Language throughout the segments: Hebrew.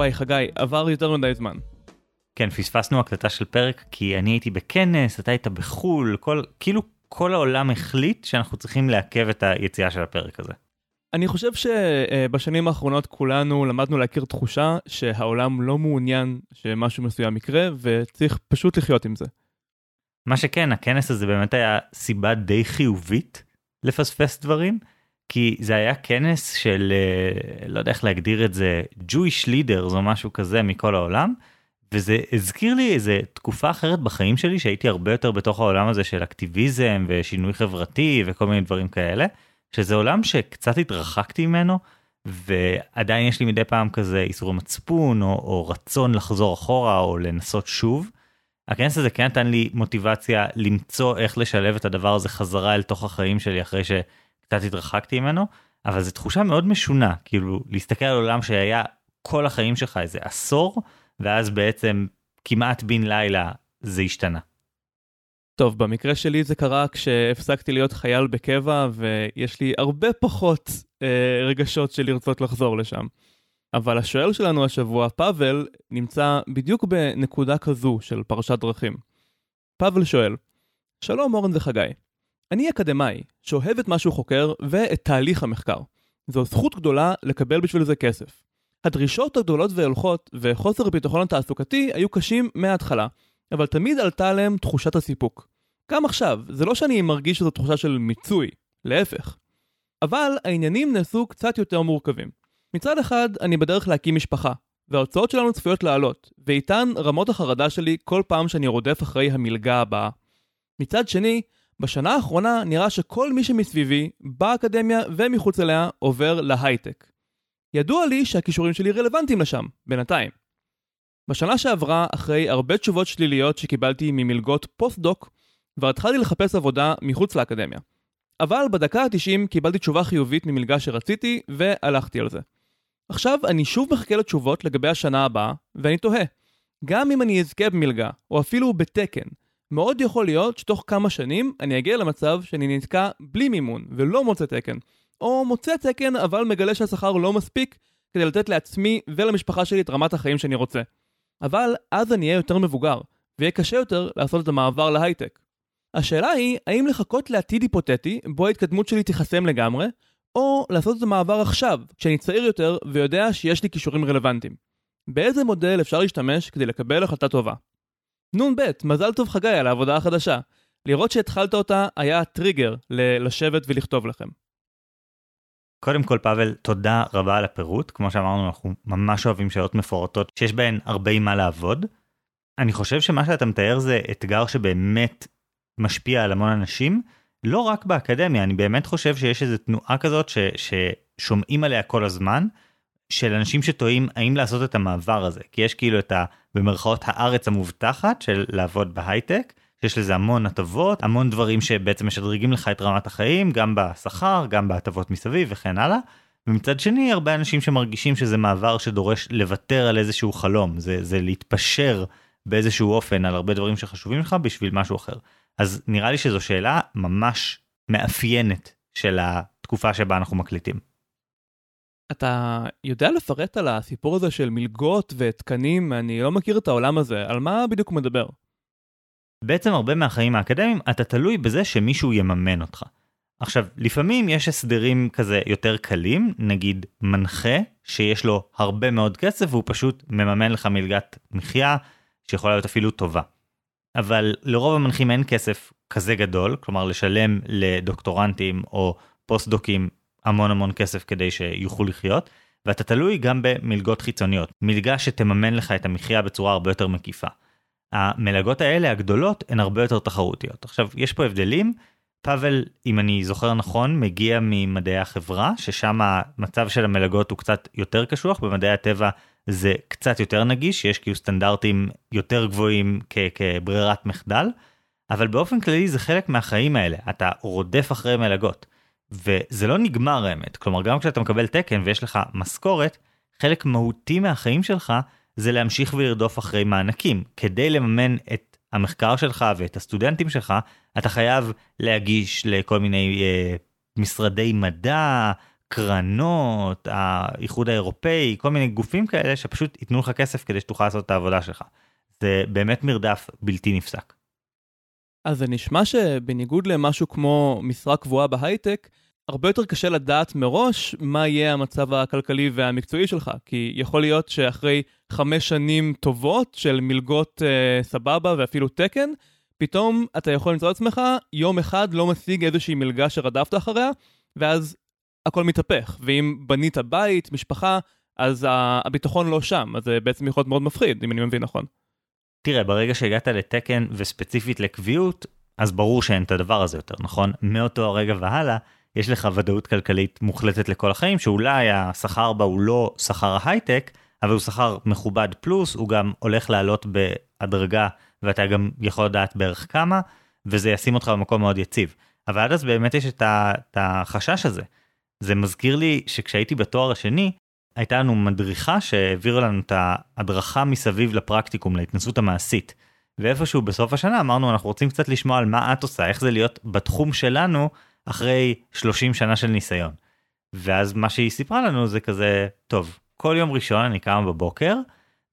וואי, חגי, עבר יותר מדי זמן. כן, פספסנו הקלטה של פרק כי אני הייתי בכנס, אתה היית בחו"ל, כל, כאילו כל העולם החליט שאנחנו צריכים לעכב את היציאה של הפרק הזה. אני חושב שבשנים האחרונות כולנו למדנו להכיר תחושה שהעולם לא מעוניין שמשהו מסוים יקרה וצריך פשוט לחיות עם זה. מה שכן, הכנס הזה באמת היה סיבה די חיובית לפספס דברים, כי זה היה כנס של, אה, לא יודע איך להגדיר את זה, Jewish leaders או משהו כזה מכל העולם, וזה הזכיר לי איזה תקופה אחרת בחיים שלי שהייתי הרבה יותר בתוך העולם הזה של אקטיביזם ושינוי חברתי וכל מיני דברים כאלה, שזה עולם שקצת התרחקתי ממנו, ועדיין יש לי מדי פעם כזה איסורי מצפון או, או רצון לחזור אחורה או לנסות שוב. הכנס הזה כן נתן לי מוטיבציה למצוא איך לשלב את הדבר הזה חזרה אל תוך החיים שלי אחרי שקצת התרחקתי ממנו, אבל זו תחושה מאוד משונה, כאילו להסתכל על עולם שהיה כל החיים שלך איזה עשור, ואז בעצם כמעט בן לילה זה השתנה. טוב, במקרה שלי זה קרה כשהפסקתי להיות חייל בקבע, ויש לי הרבה פחות אה, רגשות של לרצות לחזור לשם. אבל השואל שלנו השבוע, פאבל, נמצא בדיוק בנקודה כזו של פרשת דרכים. פאבל שואל, שלום אורן וחגי, אני אקדמאי שאוהב את מה שהוא חוקר ואת תהליך המחקר. זו זכות גדולה לקבל בשביל זה כסף. הדרישות הגדולות והולכות וחוסר הביטחון התעסוקתי היו קשים מההתחלה, אבל תמיד עלתה עליהם תחושת הסיפוק. גם עכשיו, זה לא שאני מרגיש שזו תחושה של מיצוי, להפך. אבל העניינים נעשו קצת יותר מורכבים. מצד אחד, אני בדרך להקים משפחה, וההוצאות שלנו צפויות לעלות, ואיתן רמות החרדה שלי כל פעם שאני רודף אחרי המלגה הבאה. מצד שני, בשנה האחרונה נראה שכל מי שמסביבי, באקדמיה ומחוץ אליה, עובר להייטק. ידוע לי שהכישורים שלי רלוונטיים לשם, בינתיים. בשנה שעברה, אחרי הרבה תשובות שליליות שקיבלתי ממלגות פוסט-דוק, כבר התחלתי לחפש עבודה מחוץ לאקדמיה. אבל בדקה ה-90 קיבלתי תשובה חיובית ממלגה שרציתי, והלכתי על זה. עכשיו אני שוב מחכה לתשובות לגבי השנה הבאה, ואני תוהה. גם אם אני אזכה במלגה, או אפילו בתקן, מאוד יכול להיות שתוך כמה שנים אני אגיע למצב שאני נתקע בלי מימון ולא מוצא תקן, או מוצא תקן אבל מגלה שהשכר לא מספיק כדי לתת לעצמי ולמשפחה שלי את רמת החיים שאני רוצה. אבל אז אני אהיה יותר מבוגר, ויהיה קשה יותר לעשות את המעבר להייטק. השאלה היא, האם לחכות לעתיד היפותטי, בו ההתקדמות שלי תיחסם לגמרי, או לעשות את המעבר עכשיו, כשאני צעיר יותר ויודע שיש לי כישורים רלוונטיים. באיזה מודל אפשר להשתמש כדי לקבל החלטה טובה? נ"ב, מזל טוב חגי על העבודה החדשה. לראות שהתחלת אותה היה טריגר לשבת ולכתוב לכם. קודם כל פאבל תודה רבה על הפירוט כמו שאמרנו אנחנו ממש אוהבים שאלות מפורטות שיש בהן הרבה מה לעבוד. אני חושב שמה שאתה מתאר זה אתגר שבאמת משפיע על המון אנשים לא רק באקדמיה אני באמת חושב שיש איזה תנועה כזאת ש, ששומעים עליה כל הזמן של אנשים שטועים האם לעשות את המעבר הזה כי יש כאילו את ה... במרכאות הארץ המובטחת של לעבוד בהייטק יש לזה המון הטבות המון דברים שבעצם משדרגים לך את רמת החיים גם בשכר גם בהטבות מסביב וכן הלאה. ומצד שני הרבה אנשים שמרגישים שזה מעבר שדורש לוותר על איזשהו חלום זה זה להתפשר באיזשהו אופן על הרבה דברים שחשובים לך בשביל משהו אחר. אז נראה לי שזו שאלה ממש מאפיינת של התקופה שבה אנחנו מקליטים. אתה יודע לפרט על הסיפור הזה של מלגות ותקנים? אני לא מכיר את העולם הזה, על מה בדיוק הוא מדבר? בעצם הרבה מהחיים האקדמיים אתה תלוי בזה שמישהו יממן אותך. עכשיו, לפעמים יש הסדרים כזה יותר קלים, נגיד מנחה שיש לו הרבה מאוד כסף והוא פשוט מממן לך מלגת מחיה שיכולה להיות אפילו טובה. אבל לרוב המנחים אין כסף כזה גדול, כלומר לשלם לדוקטורנטים או פוסט-דוקים המון המון כסף כדי שיוכלו לחיות, ואתה תלוי גם במלגות חיצוניות, מלגה שתממן לך את המחיה בצורה הרבה יותר מקיפה. המלגות האלה הגדולות הן הרבה יותר תחרותיות. עכשיו, יש פה הבדלים. פאבל, אם אני זוכר נכון, מגיע ממדעי החברה, ששם המצב של המלגות הוא קצת יותר קשוח, במדעי הטבע זה קצת יותר נגיש, יש כאילו סטנדרטים יותר גבוהים כ- כברירת מחדל, אבל באופן כללי זה חלק מהחיים האלה, אתה רודף אחרי מלגות. וזה לא נגמר האמת, כלומר גם כשאתה מקבל תקן ויש לך משכורת, חלק מהותי מהחיים שלך זה להמשיך ולרדוף אחרי מענקים. כדי לממן את המחקר שלך ואת הסטודנטים שלך, אתה חייב להגיש לכל מיני אה, משרדי מדע, קרנות, האיחוד האירופאי, כל מיני גופים כאלה שפשוט ייתנו לך כסף כדי שתוכל לעשות את העבודה שלך. זה באמת מרדף בלתי נפסק. אז זה נשמע שבניגוד למשהו כמו משרה קבועה בהייטק, הרבה יותר קשה לדעת מראש מה יהיה המצב הכלכלי והמקצועי שלך, כי יכול להיות שאחרי חמש שנים טובות של מלגות אה, סבבה ואפילו תקן, פתאום אתה יכול למצוא את עצמך יום אחד לא משיג איזושהי מלגה שרדפת אחריה, ואז הכל מתהפך. ואם בנית בית, משפחה, אז הביטחון לא שם, אז זה בעצם יכול להיות מאוד מפחיד, אם אני מבין נכון. תראה, ברגע שהגעת לתקן וספציפית לקביעות, אז ברור שאין את הדבר הזה יותר, נכון? מאותו הרגע והלאה, יש לך ודאות כלכלית מוחלטת לכל החיים, שאולי השכר בה הוא לא שכר ההייטק, אבל הוא שכר מכובד פלוס, הוא גם הולך לעלות בהדרגה, ואתה גם יכול לדעת בערך כמה, וזה ישים אותך במקום מאוד יציב. אבל עד אז באמת יש את, ה, את החשש הזה. זה מזכיר לי שכשהייתי בתואר השני, הייתה לנו מדריכה שהעבירה לנו את ההדרכה מסביב לפרקטיקום, להתנסות המעשית. ואיפשהו בסוף השנה אמרנו אנחנו רוצים קצת לשמוע על מה את עושה, איך זה להיות בתחום שלנו אחרי 30 שנה של ניסיון. ואז מה שהיא סיפרה לנו זה כזה, טוב, כל יום ראשון אני קמה בבוקר,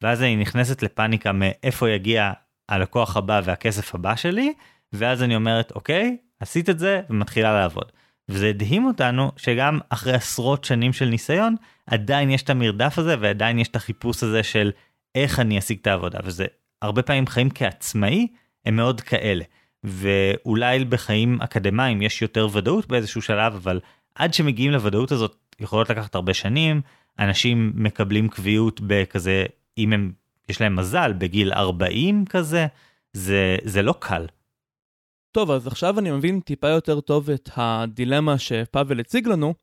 ואז אני נכנסת לפאניקה מאיפה יגיע הלקוח הבא והכסף הבא שלי, ואז אני אומרת, אוקיי, עשית את זה ומתחילה לעבוד. וזה הדהים אותנו שגם אחרי עשרות שנים של ניסיון, עדיין יש את המרדף הזה ועדיין יש את החיפוש הזה של איך אני אשיג את העבודה, וזה הרבה פעמים חיים כעצמאי הם מאוד כאלה. ואולי בחיים אקדמיים יש יותר ודאות באיזשהו שלב, אבל עד שמגיעים לוודאות הזאת יכולות לקחת הרבה שנים, אנשים מקבלים קביעות בכזה, אם הם, יש להם מזל, בגיל 40 כזה, זה, זה לא קל. טוב, אז עכשיו אני מבין טיפה יותר טוב את הדילמה שפאבל הציג לנו,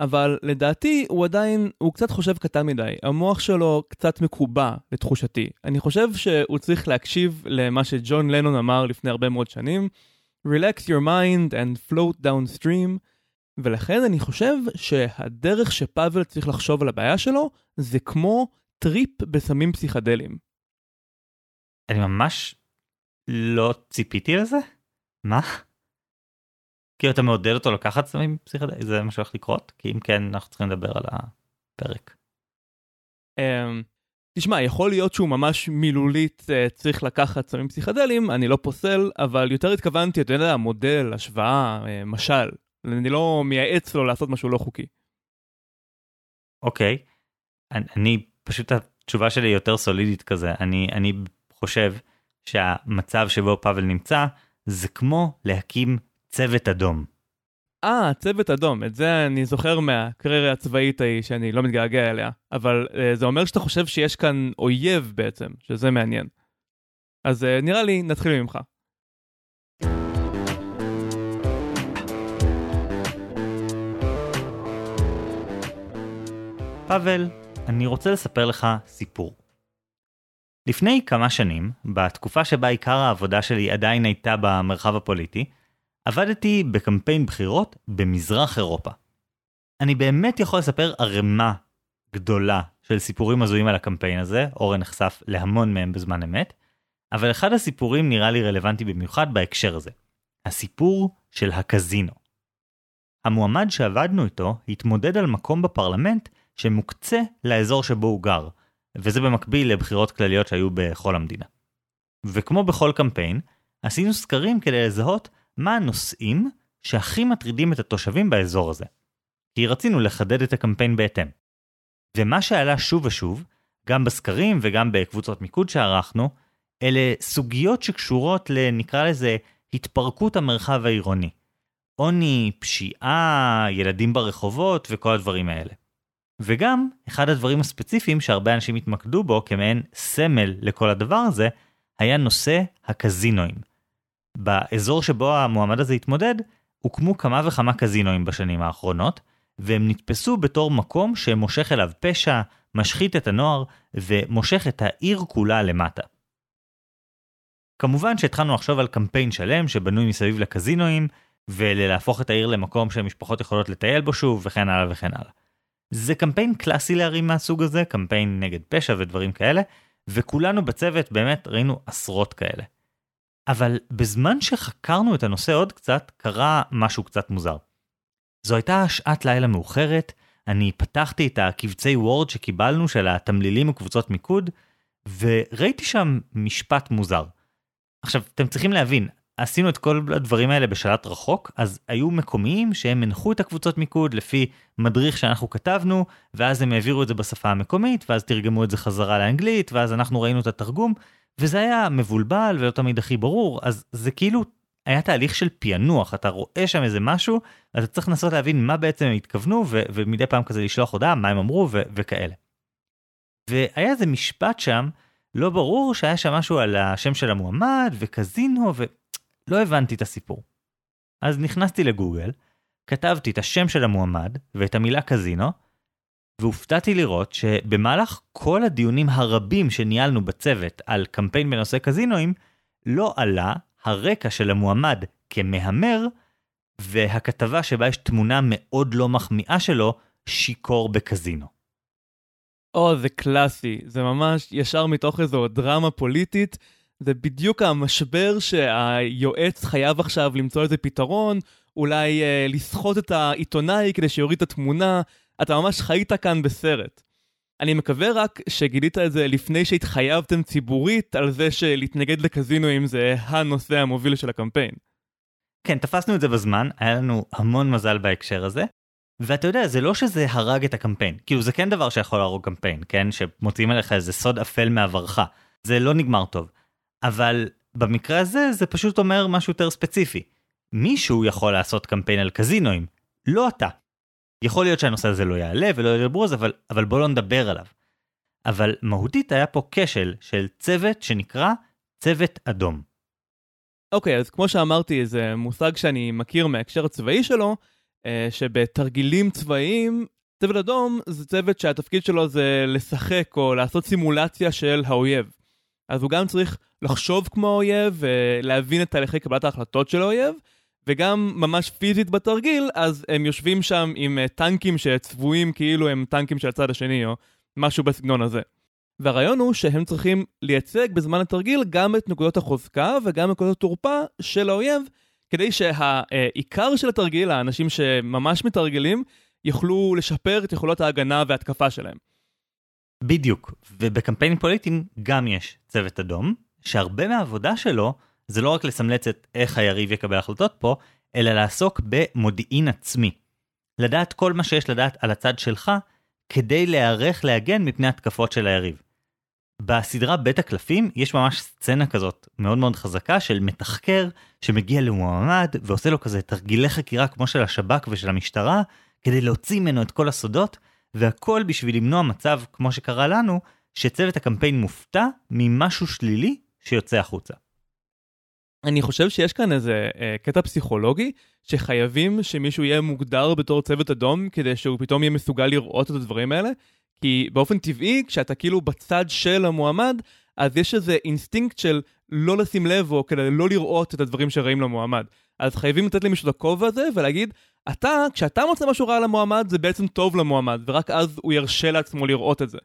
אבל לדעתי הוא עדיין, הוא קצת חושב קטן מדי. המוח שלו קצת מקובע, לתחושתי. אני חושב שהוא צריך להקשיב למה שג'ון לנון אמר לפני הרבה מאוד שנים, Relax your mind and float downstream, ולכן אני חושב שהדרך שפאבל צריך לחשוב על הבעיה שלו, זה כמו טריפ בסמים פסיכדליים. אני ממש לא ציפיתי לזה? מה? כאילו אתה מעודד אותו לקחת סמים פסיכדליים? זה מה שהולך לקרות? כי אם כן אנחנו צריכים לדבר על הפרק. אממ, תשמע, יכול להיות שהוא ממש מילולית אה, צריך לקחת סמים פסיכדליים, אני לא פוסל, אבל יותר התכוונתי, אתה יודע, מודל, השוואה, אה, משל. אני לא מייעץ לו לעשות משהו לא חוקי. אוקיי, okay. אני, אני פשוט התשובה שלי יותר סולידית כזה, אני, אני חושב שהמצב שבו פאבל נמצא זה כמו להקים צוות אדום. אה, צוות אדום, את זה אני זוכר מהקריירה הצבאית ההיא שאני לא מתגעגע אליה, אבל uh, זה אומר שאתה חושב שיש כאן אויב בעצם, שזה מעניין. אז uh, נראה לי נתחיל ממך. פאבל, אני רוצה לספר לך סיפור. לפני כמה שנים, בתקופה שבה עיקר העבודה שלי עדיין הייתה במרחב הפוליטי, עבדתי בקמפיין בחירות במזרח אירופה. אני באמת יכול לספר ערימה גדולה של סיפורים הזויים על הקמפיין הזה, אורן נחשף להמון מהם בזמן אמת, אבל אחד הסיפורים נראה לי רלוונטי במיוחד בהקשר הזה. הסיפור של הקזינו. המועמד שעבדנו איתו התמודד על מקום בפרלמנט שמוקצה לאזור שבו הוא גר, וזה במקביל לבחירות כלליות שהיו בכל המדינה. וכמו בכל קמפיין, עשינו סקרים כדי לזהות מה הנושאים שהכי מטרידים את התושבים באזור הזה. כי רצינו לחדד את הקמפיין בהתאם. ומה שעלה שוב ושוב, גם בסקרים וגם בקבוצות מיקוד שערכנו, אלה סוגיות שקשורות לנקרא לזה התפרקות המרחב העירוני. עוני, פשיעה, ילדים ברחובות וכל הדברים האלה. וגם, אחד הדברים הספציפיים שהרבה אנשים התמקדו בו כמעין סמל לכל הדבר הזה, היה נושא הקזינואים. באזור שבו המועמד הזה התמודד, הוקמו כמה וכמה קזינואים בשנים האחרונות, והם נתפסו בתור מקום שמושך אליו פשע, משחית את הנוער, ומושך את העיר כולה למטה. כמובן שהתחלנו לחשוב על קמפיין שלם שבנוי מסביב לקזינואים, ולהפוך את העיר למקום שמשפחות יכולות לטייל בו שוב, וכן הלאה וכן הלאה. זה קמפיין קלאסי לערים מהסוג הזה, קמפיין נגד פשע ודברים כאלה, וכולנו בצוות באמת ראינו עשרות כאלה. אבל בזמן שחקרנו את הנושא עוד קצת, קרה משהו קצת מוזר. זו הייתה שעת לילה מאוחרת, אני פתחתי את הקבצי וורד שקיבלנו של התמלילים וקבוצות מיקוד, וראיתי שם משפט מוזר. עכשיו, אתם צריכים להבין, עשינו את כל הדברים האלה בשלט רחוק, אז היו מקומיים שהם הנחו את הקבוצות מיקוד לפי מדריך שאנחנו כתבנו, ואז הם העבירו את זה בשפה המקומית, ואז תרגמו את זה חזרה לאנגלית, ואז אנחנו ראינו את התרגום, וזה היה מבולבל ולא תמיד הכי ברור, אז זה כאילו היה תהליך של פענוח, אתה רואה שם איזה משהו, אתה צריך לנסות להבין מה בעצם הם התכוונו, ו- ומדי פעם כזה לשלוח הודעה, מה הם אמרו ו- וכאלה. והיה איזה משפט שם, לא ברור שהיה שם משהו על השם של המועמד וקזינו ולא הבנתי את הסיפור. אז נכנסתי לגוגל, כתבתי את השם של המועמד ואת המילה קזינו, והופתעתי לראות שבמהלך כל הדיונים הרבים שניהלנו בצוות על קמפיין בנושא קזינואים, לא עלה הרקע של המועמד כמהמר, והכתבה שבה יש תמונה מאוד לא מחמיאה שלו, שיכור בקזינו. או, זה קלאסי, זה ממש ישר מתוך איזו דרמה פוליטית. זה בדיוק המשבר שהיועץ חייב עכשיו למצוא איזה פתרון, אולי אה, לסחוט את העיתונאי כדי שיוריד את התמונה, אתה ממש חיית כאן בסרט. אני מקווה רק שגילית את זה לפני שהתחייבתם ציבורית על זה שלהתנגד לקזינואים זה הנושא המוביל של הקמפיין. כן, תפסנו את זה בזמן, היה לנו המון מזל בהקשר הזה. ואתה יודע, זה לא שזה הרג את הקמפיין, כאילו זה כן דבר שיכול להרוג קמפיין, כן? שמוציאים עליך איזה סוד אפל מעברך. זה לא נגמר טוב. אבל במקרה הזה זה פשוט אומר משהו יותר ספציפי. מישהו יכול לעשות קמפיין על קזינואים, לא אתה. יכול להיות שהנושא הזה לא יעלה ולא ידברו על זה, אבל, אבל בוא לא נדבר עליו. אבל מהותית היה פה כשל של צוות שנקרא צוות אדום. אוקיי, okay, אז כמו שאמרתי, זה מושג שאני מכיר מההקשר הצבאי שלו, אה, שבתרגילים צבאיים, צוות אדום זה צוות שהתפקיד שלו זה לשחק או לעשות סימולציה של האויב. אז הוא גם צריך לחשוב כמו האויב ולהבין את תהליכי קבלת ההחלטות של האויב, וגם ממש פיזית בתרגיל, אז הם יושבים שם עם uh, טנקים שצבועים כאילו הם טנקים של הצד השני, או משהו בסגנון הזה. והרעיון הוא שהם צריכים לייצג בזמן התרגיל גם את נקודות החוזקה וגם נקודות התורפה של האויב, כדי שהעיקר של התרגיל, האנשים שממש מתרגלים, יוכלו לשפר את יכולות ההגנה וההתקפה שלהם. בדיוק, ובקמפיינים פוליטיים גם יש צוות אדום, שהרבה מהעבודה שלו זה לא רק לסמלץ את איך היריב יקבל החלטות פה, אלא לעסוק במודיעין עצמי. לדעת כל מה שיש לדעת על הצד שלך, כדי להיערך להגן מפני התקפות של היריב. בסדרה בית הקלפים יש ממש סצנה כזאת מאוד מאוד חזקה של מתחקר שמגיע למועמד ועושה לו כזה תרגילי חקירה כמו של השב"כ ושל המשטרה כדי להוציא ממנו את כל הסודות והכל בשביל למנוע מצב כמו שקרה לנו שצוות הקמפיין מופתע ממשהו שלילי שיוצא החוצה. אני חושב שיש כאן איזה אה, קטע פסיכולוגי שחייבים שמישהו יהיה מוגדר בתור צוות אדום כדי שהוא פתאום יהיה מסוגל לראות את הדברים האלה כי באופן טבעי כשאתה כאילו בצד של המועמד אז יש איזה אינסטינקט של לא לשים לב או כדי לא לראות את הדברים שרעים למועמד. אז חייבים לתת למישהו את הכובע הזה ולהגיד אתה כשאתה מוצא משהו רע למועמד זה בעצם טוב למועמד ורק אז הוא ירשה לעצמו לראות את זה.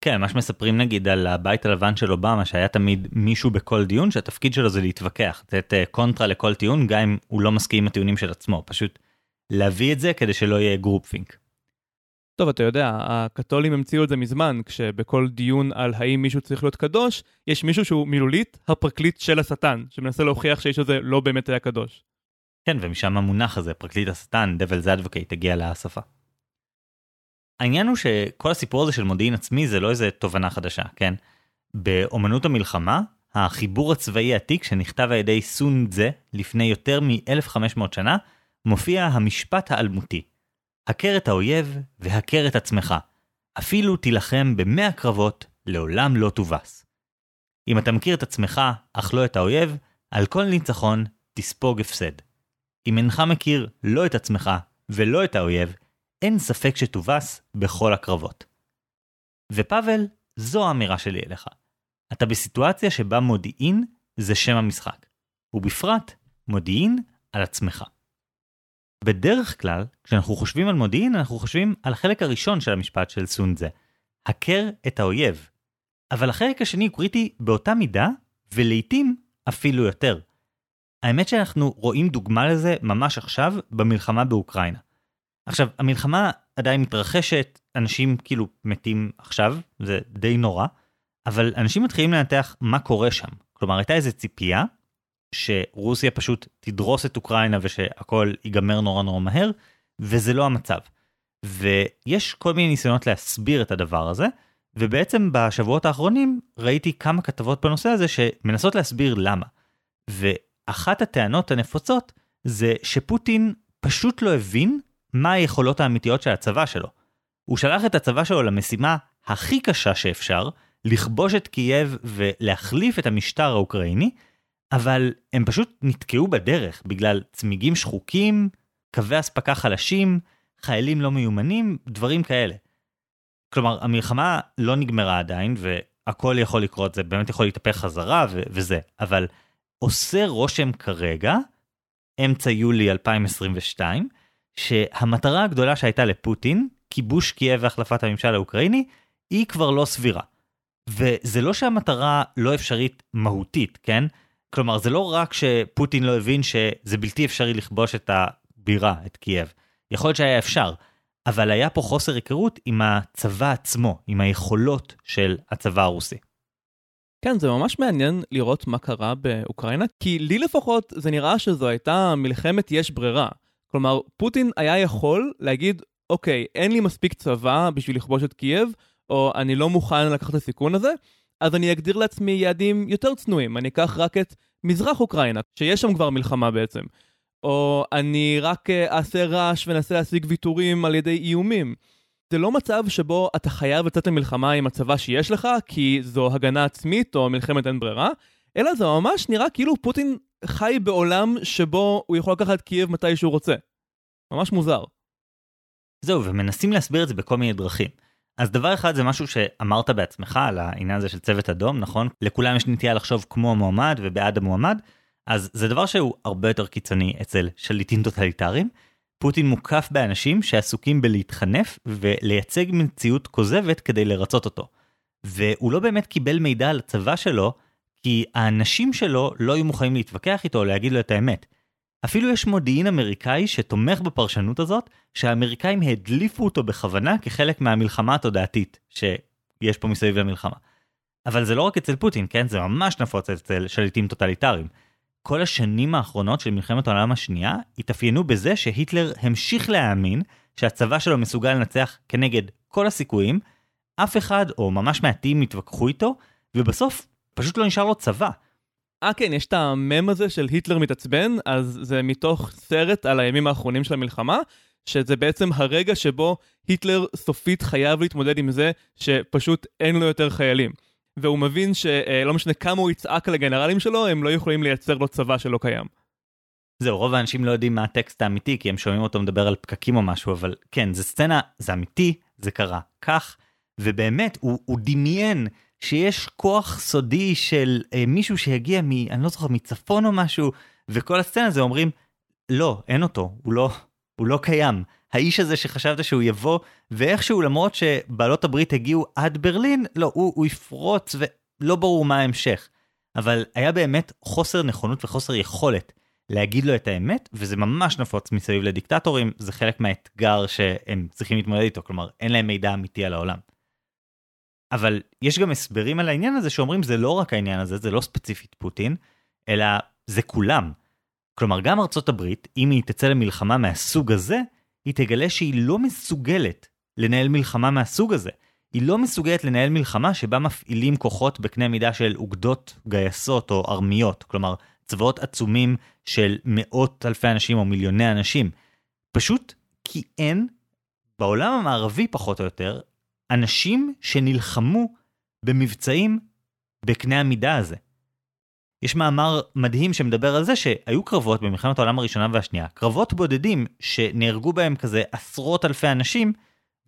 כן, מה שמספרים נגיד על הבית הלבן של אובמה, שהיה תמיד מישהו בכל דיון, שהתפקיד שלו זה להתווכח, לתת אה, קונטרה לכל טיעון, גם אם הוא לא מסכים עם הטיעונים של עצמו, פשוט להביא את זה כדי שלא יהיה groupthink. טוב, אתה יודע, הקתולים המציאו את זה מזמן, כשבכל דיון על האם מישהו צריך להיות קדוש, יש מישהו שהוא מילולית הפרקליט של השטן, שמנסה להוכיח שהאיש הזה לא באמת היה קדוש. כן, ומשם המונח הזה, פרקליט השטן, Devil's Advocate, הגיע לשפה. העניין הוא שכל הסיפור הזה של מודיעין עצמי זה לא איזה תובנה חדשה, כן? באומנות המלחמה, החיבור הצבאי העתיק שנכתב על ידי סון דזה לפני יותר מ-1500 שנה, מופיע המשפט האלמותי: הכר את האויב והכר את עצמך. אפילו תילחם במאה קרבות, לעולם לא תובס. אם אתה מכיר את עצמך, אך לא את האויב, על כל ניצחון תספוג הפסד. אם אינך מכיר לא את עצמך ולא את האויב, אין ספק שתובס בכל הקרבות. ופאבל, זו האמירה שלי אליך. אתה בסיטואציה שבה מודיעין זה שם המשחק, ובפרט מודיעין על עצמך. בדרך כלל, כשאנחנו חושבים על מודיעין, אנחנו חושבים על החלק הראשון של המשפט של סונדזה, הכר את האויב. אבל החלק השני הוא קריטי באותה מידה, ולעיתים אפילו יותר. האמת שאנחנו רואים דוגמה לזה ממש עכשיו במלחמה באוקראינה. עכשיו, המלחמה עדיין מתרחשת, אנשים כאילו מתים עכשיו, זה די נורא, אבל אנשים מתחילים לנתח מה קורה שם. כלומר, הייתה איזו ציפייה שרוסיה פשוט תדרוס את אוקראינה ושהכול ייגמר נורא נורא מהר, וזה לא המצב. ויש כל מיני ניסיונות להסביר את הדבר הזה, ובעצם בשבועות האחרונים ראיתי כמה כתבות בנושא הזה שמנסות להסביר למה. ואחת הטענות הנפוצות זה שפוטין פשוט לא הבין מה היכולות האמיתיות של הצבא שלו. הוא שלח את הצבא שלו למשימה הכי קשה שאפשר, לכבוש את קייב ולהחליף את המשטר האוקראיני, אבל הם פשוט נתקעו בדרך בגלל צמיגים שחוקים, קווי אספקה חלשים, חיילים לא מיומנים, דברים כאלה. כלומר, המלחמה לא נגמרה עדיין, והכל יכול לקרות, זה באמת יכול להתהפך חזרה ו- וזה, אבל עושה רושם כרגע, אמצע יולי 2022, שהמטרה הגדולה שהייתה לפוטין, כיבוש קייב והחלפת הממשל האוקראיני, היא כבר לא סבירה. וזה לא שהמטרה לא אפשרית מהותית, כן? כלומר, זה לא רק שפוטין לא הבין שזה בלתי אפשרי לכבוש את הבירה, את קייב. יכול להיות שהיה אפשר, אבל היה פה חוסר היכרות עם הצבא עצמו, עם היכולות של הצבא הרוסי. כן, זה ממש מעניין לראות מה קרה באוקראינה, כי לי לפחות זה נראה שזו הייתה מלחמת יש ברירה. כלומר, פוטין היה יכול להגיד, אוקיי, אין לי מספיק צבא בשביל לכבוש את קייב, או אני לא מוכן לקחת את הסיכון הזה, אז אני אגדיר לעצמי יעדים יותר צנועים, אני אקח רק את מזרח אוקראינה, שיש שם כבר מלחמה בעצם. או אני רק אה, אעשה רעש ואנסה להשיג ויתורים על ידי איומים. זה לא מצב שבו אתה חייב לצאת למלחמה עם הצבא שיש לך, כי זו הגנה עצמית או מלחמת אין ברירה, אלא זה ממש נראה כאילו פוטין חי בעולם שבו הוא יכול לקחת קייב מתי שהוא רוצה. ממש מוזר. זהו, ומנסים להסביר את זה בכל מיני דרכים. אז דבר אחד זה משהו שאמרת בעצמך על העניין הזה של צוות אדום, נכון? לכולם יש נטייה לחשוב כמו המועמד ובעד המועמד, אז זה דבר שהוא הרבה יותר קיצוני אצל שליטים טוטליטריים. פוטין מוקף באנשים שעסוקים בלהתחנף ולייצג מציאות כוזבת כדי לרצות אותו. והוא לא באמת קיבל מידע על הצבא שלו, כי האנשים שלו לא היו מוכנים להתווכח איתו או להגיד לו את האמת. אפילו יש מודיעין אמריקאי שתומך בפרשנות הזאת, שהאמריקאים הדליפו אותו בכוונה כחלק מהמלחמה התודעתית שיש פה מסביב למלחמה. אבל זה לא רק אצל פוטין, כן? זה ממש נפוץ אצל שליטים טוטליטריים. כל השנים האחרונות של מלחמת העולם השנייה התאפיינו בזה שהיטלר המשיך להאמין שהצבא שלו מסוגל לנצח כנגד כל הסיכויים, אף אחד או ממש מעטים התווכחו איתו, ובסוף פשוט לא נשאר לו צבא. אה כן, יש את המם הזה של היטלר מתעצבן, אז זה מתוך סרט על הימים האחרונים של המלחמה, שזה בעצם הרגע שבו היטלר סופית חייב להתמודד עם זה שפשוט אין לו יותר חיילים. והוא מבין שלא משנה כמה הוא יצעק על הגנרלים שלו, הם לא יכולים לייצר לו צבא שלא קיים. זהו, רוב האנשים לא יודעים מה הטקסט האמיתי, כי הם שומעים אותו מדבר על פקקים או משהו, אבל כן, זה סצנה, זה אמיתי, זה קרה כך, ובאמת, הוא, הוא דמיין שיש כוח סודי של אה, מישהו שהגיע מ... אני לא זוכר, מצפון או משהו, וכל הסצנה הזה אומרים, לא, אין אותו, הוא לא, הוא לא קיים. האיש הזה שחשבת שהוא יבוא, ואיכשהו למרות שבעלות הברית הגיעו עד ברלין, לא, הוא, הוא יפרוץ ולא ברור מה ההמשך. אבל היה באמת חוסר נכונות וחוסר יכולת להגיד לו את האמת, וזה ממש נפוץ מסביב לדיקטטורים, זה חלק מהאתגר שהם צריכים להתמודד איתו, כלומר אין להם מידע אמיתי על העולם. אבל יש גם הסברים על העניין הזה שאומרים זה לא רק העניין הזה, זה לא ספציפית פוטין, אלא זה כולם. כלומר, גם ארצות הברית, אם היא תצא למלחמה מהסוג הזה, היא תגלה שהיא לא מסוגלת לנהל מלחמה מהסוג הזה. היא לא מסוגלת לנהל מלחמה שבה מפעילים כוחות בקנה מידה של אוגדות גייסות או ארמיות, כלומר צבאות עצומים של מאות אלפי אנשים או מיליוני אנשים. פשוט כי אין, בעולם המערבי פחות או יותר, אנשים שנלחמו במבצעים בקנה המידה הזה. יש מאמר מדהים שמדבר על זה שהיו קרבות במלחמת העולם הראשונה והשנייה, קרבות בודדים שנהרגו בהם כזה עשרות אלפי אנשים,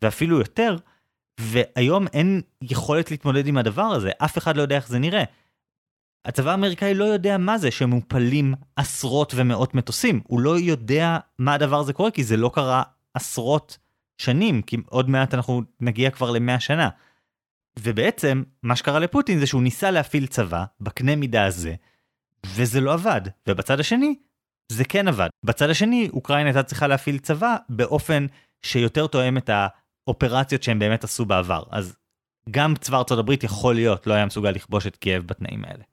ואפילו יותר, והיום אין יכולת להתמודד עם הדבר הזה, אף אחד לא יודע איך זה נראה. הצבא האמריקאי לא יודע מה זה שמופלים עשרות ומאות מטוסים, הוא לא יודע מה הדבר הזה קורה כי זה לא קרה עשרות שנים, כי עוד מעט אנחנו נגיע כבר למאה שנה. ובעצם, מה שקרה לפוטין זה שהוא ניסה להפעיל צבא בקנה מידה הזה, וזה לא עבד. ובצד השני, זה כן עבד. בצד השני, אוקראינה הייתה צריכה להפעיל צבא באופן שיותר תואם את האופרציות שהם באמת עשו בעבר. אז גם צבא ארצות הברית יכול להיות לא היה מסוגל לכבוש את קייב בתנאים האלה.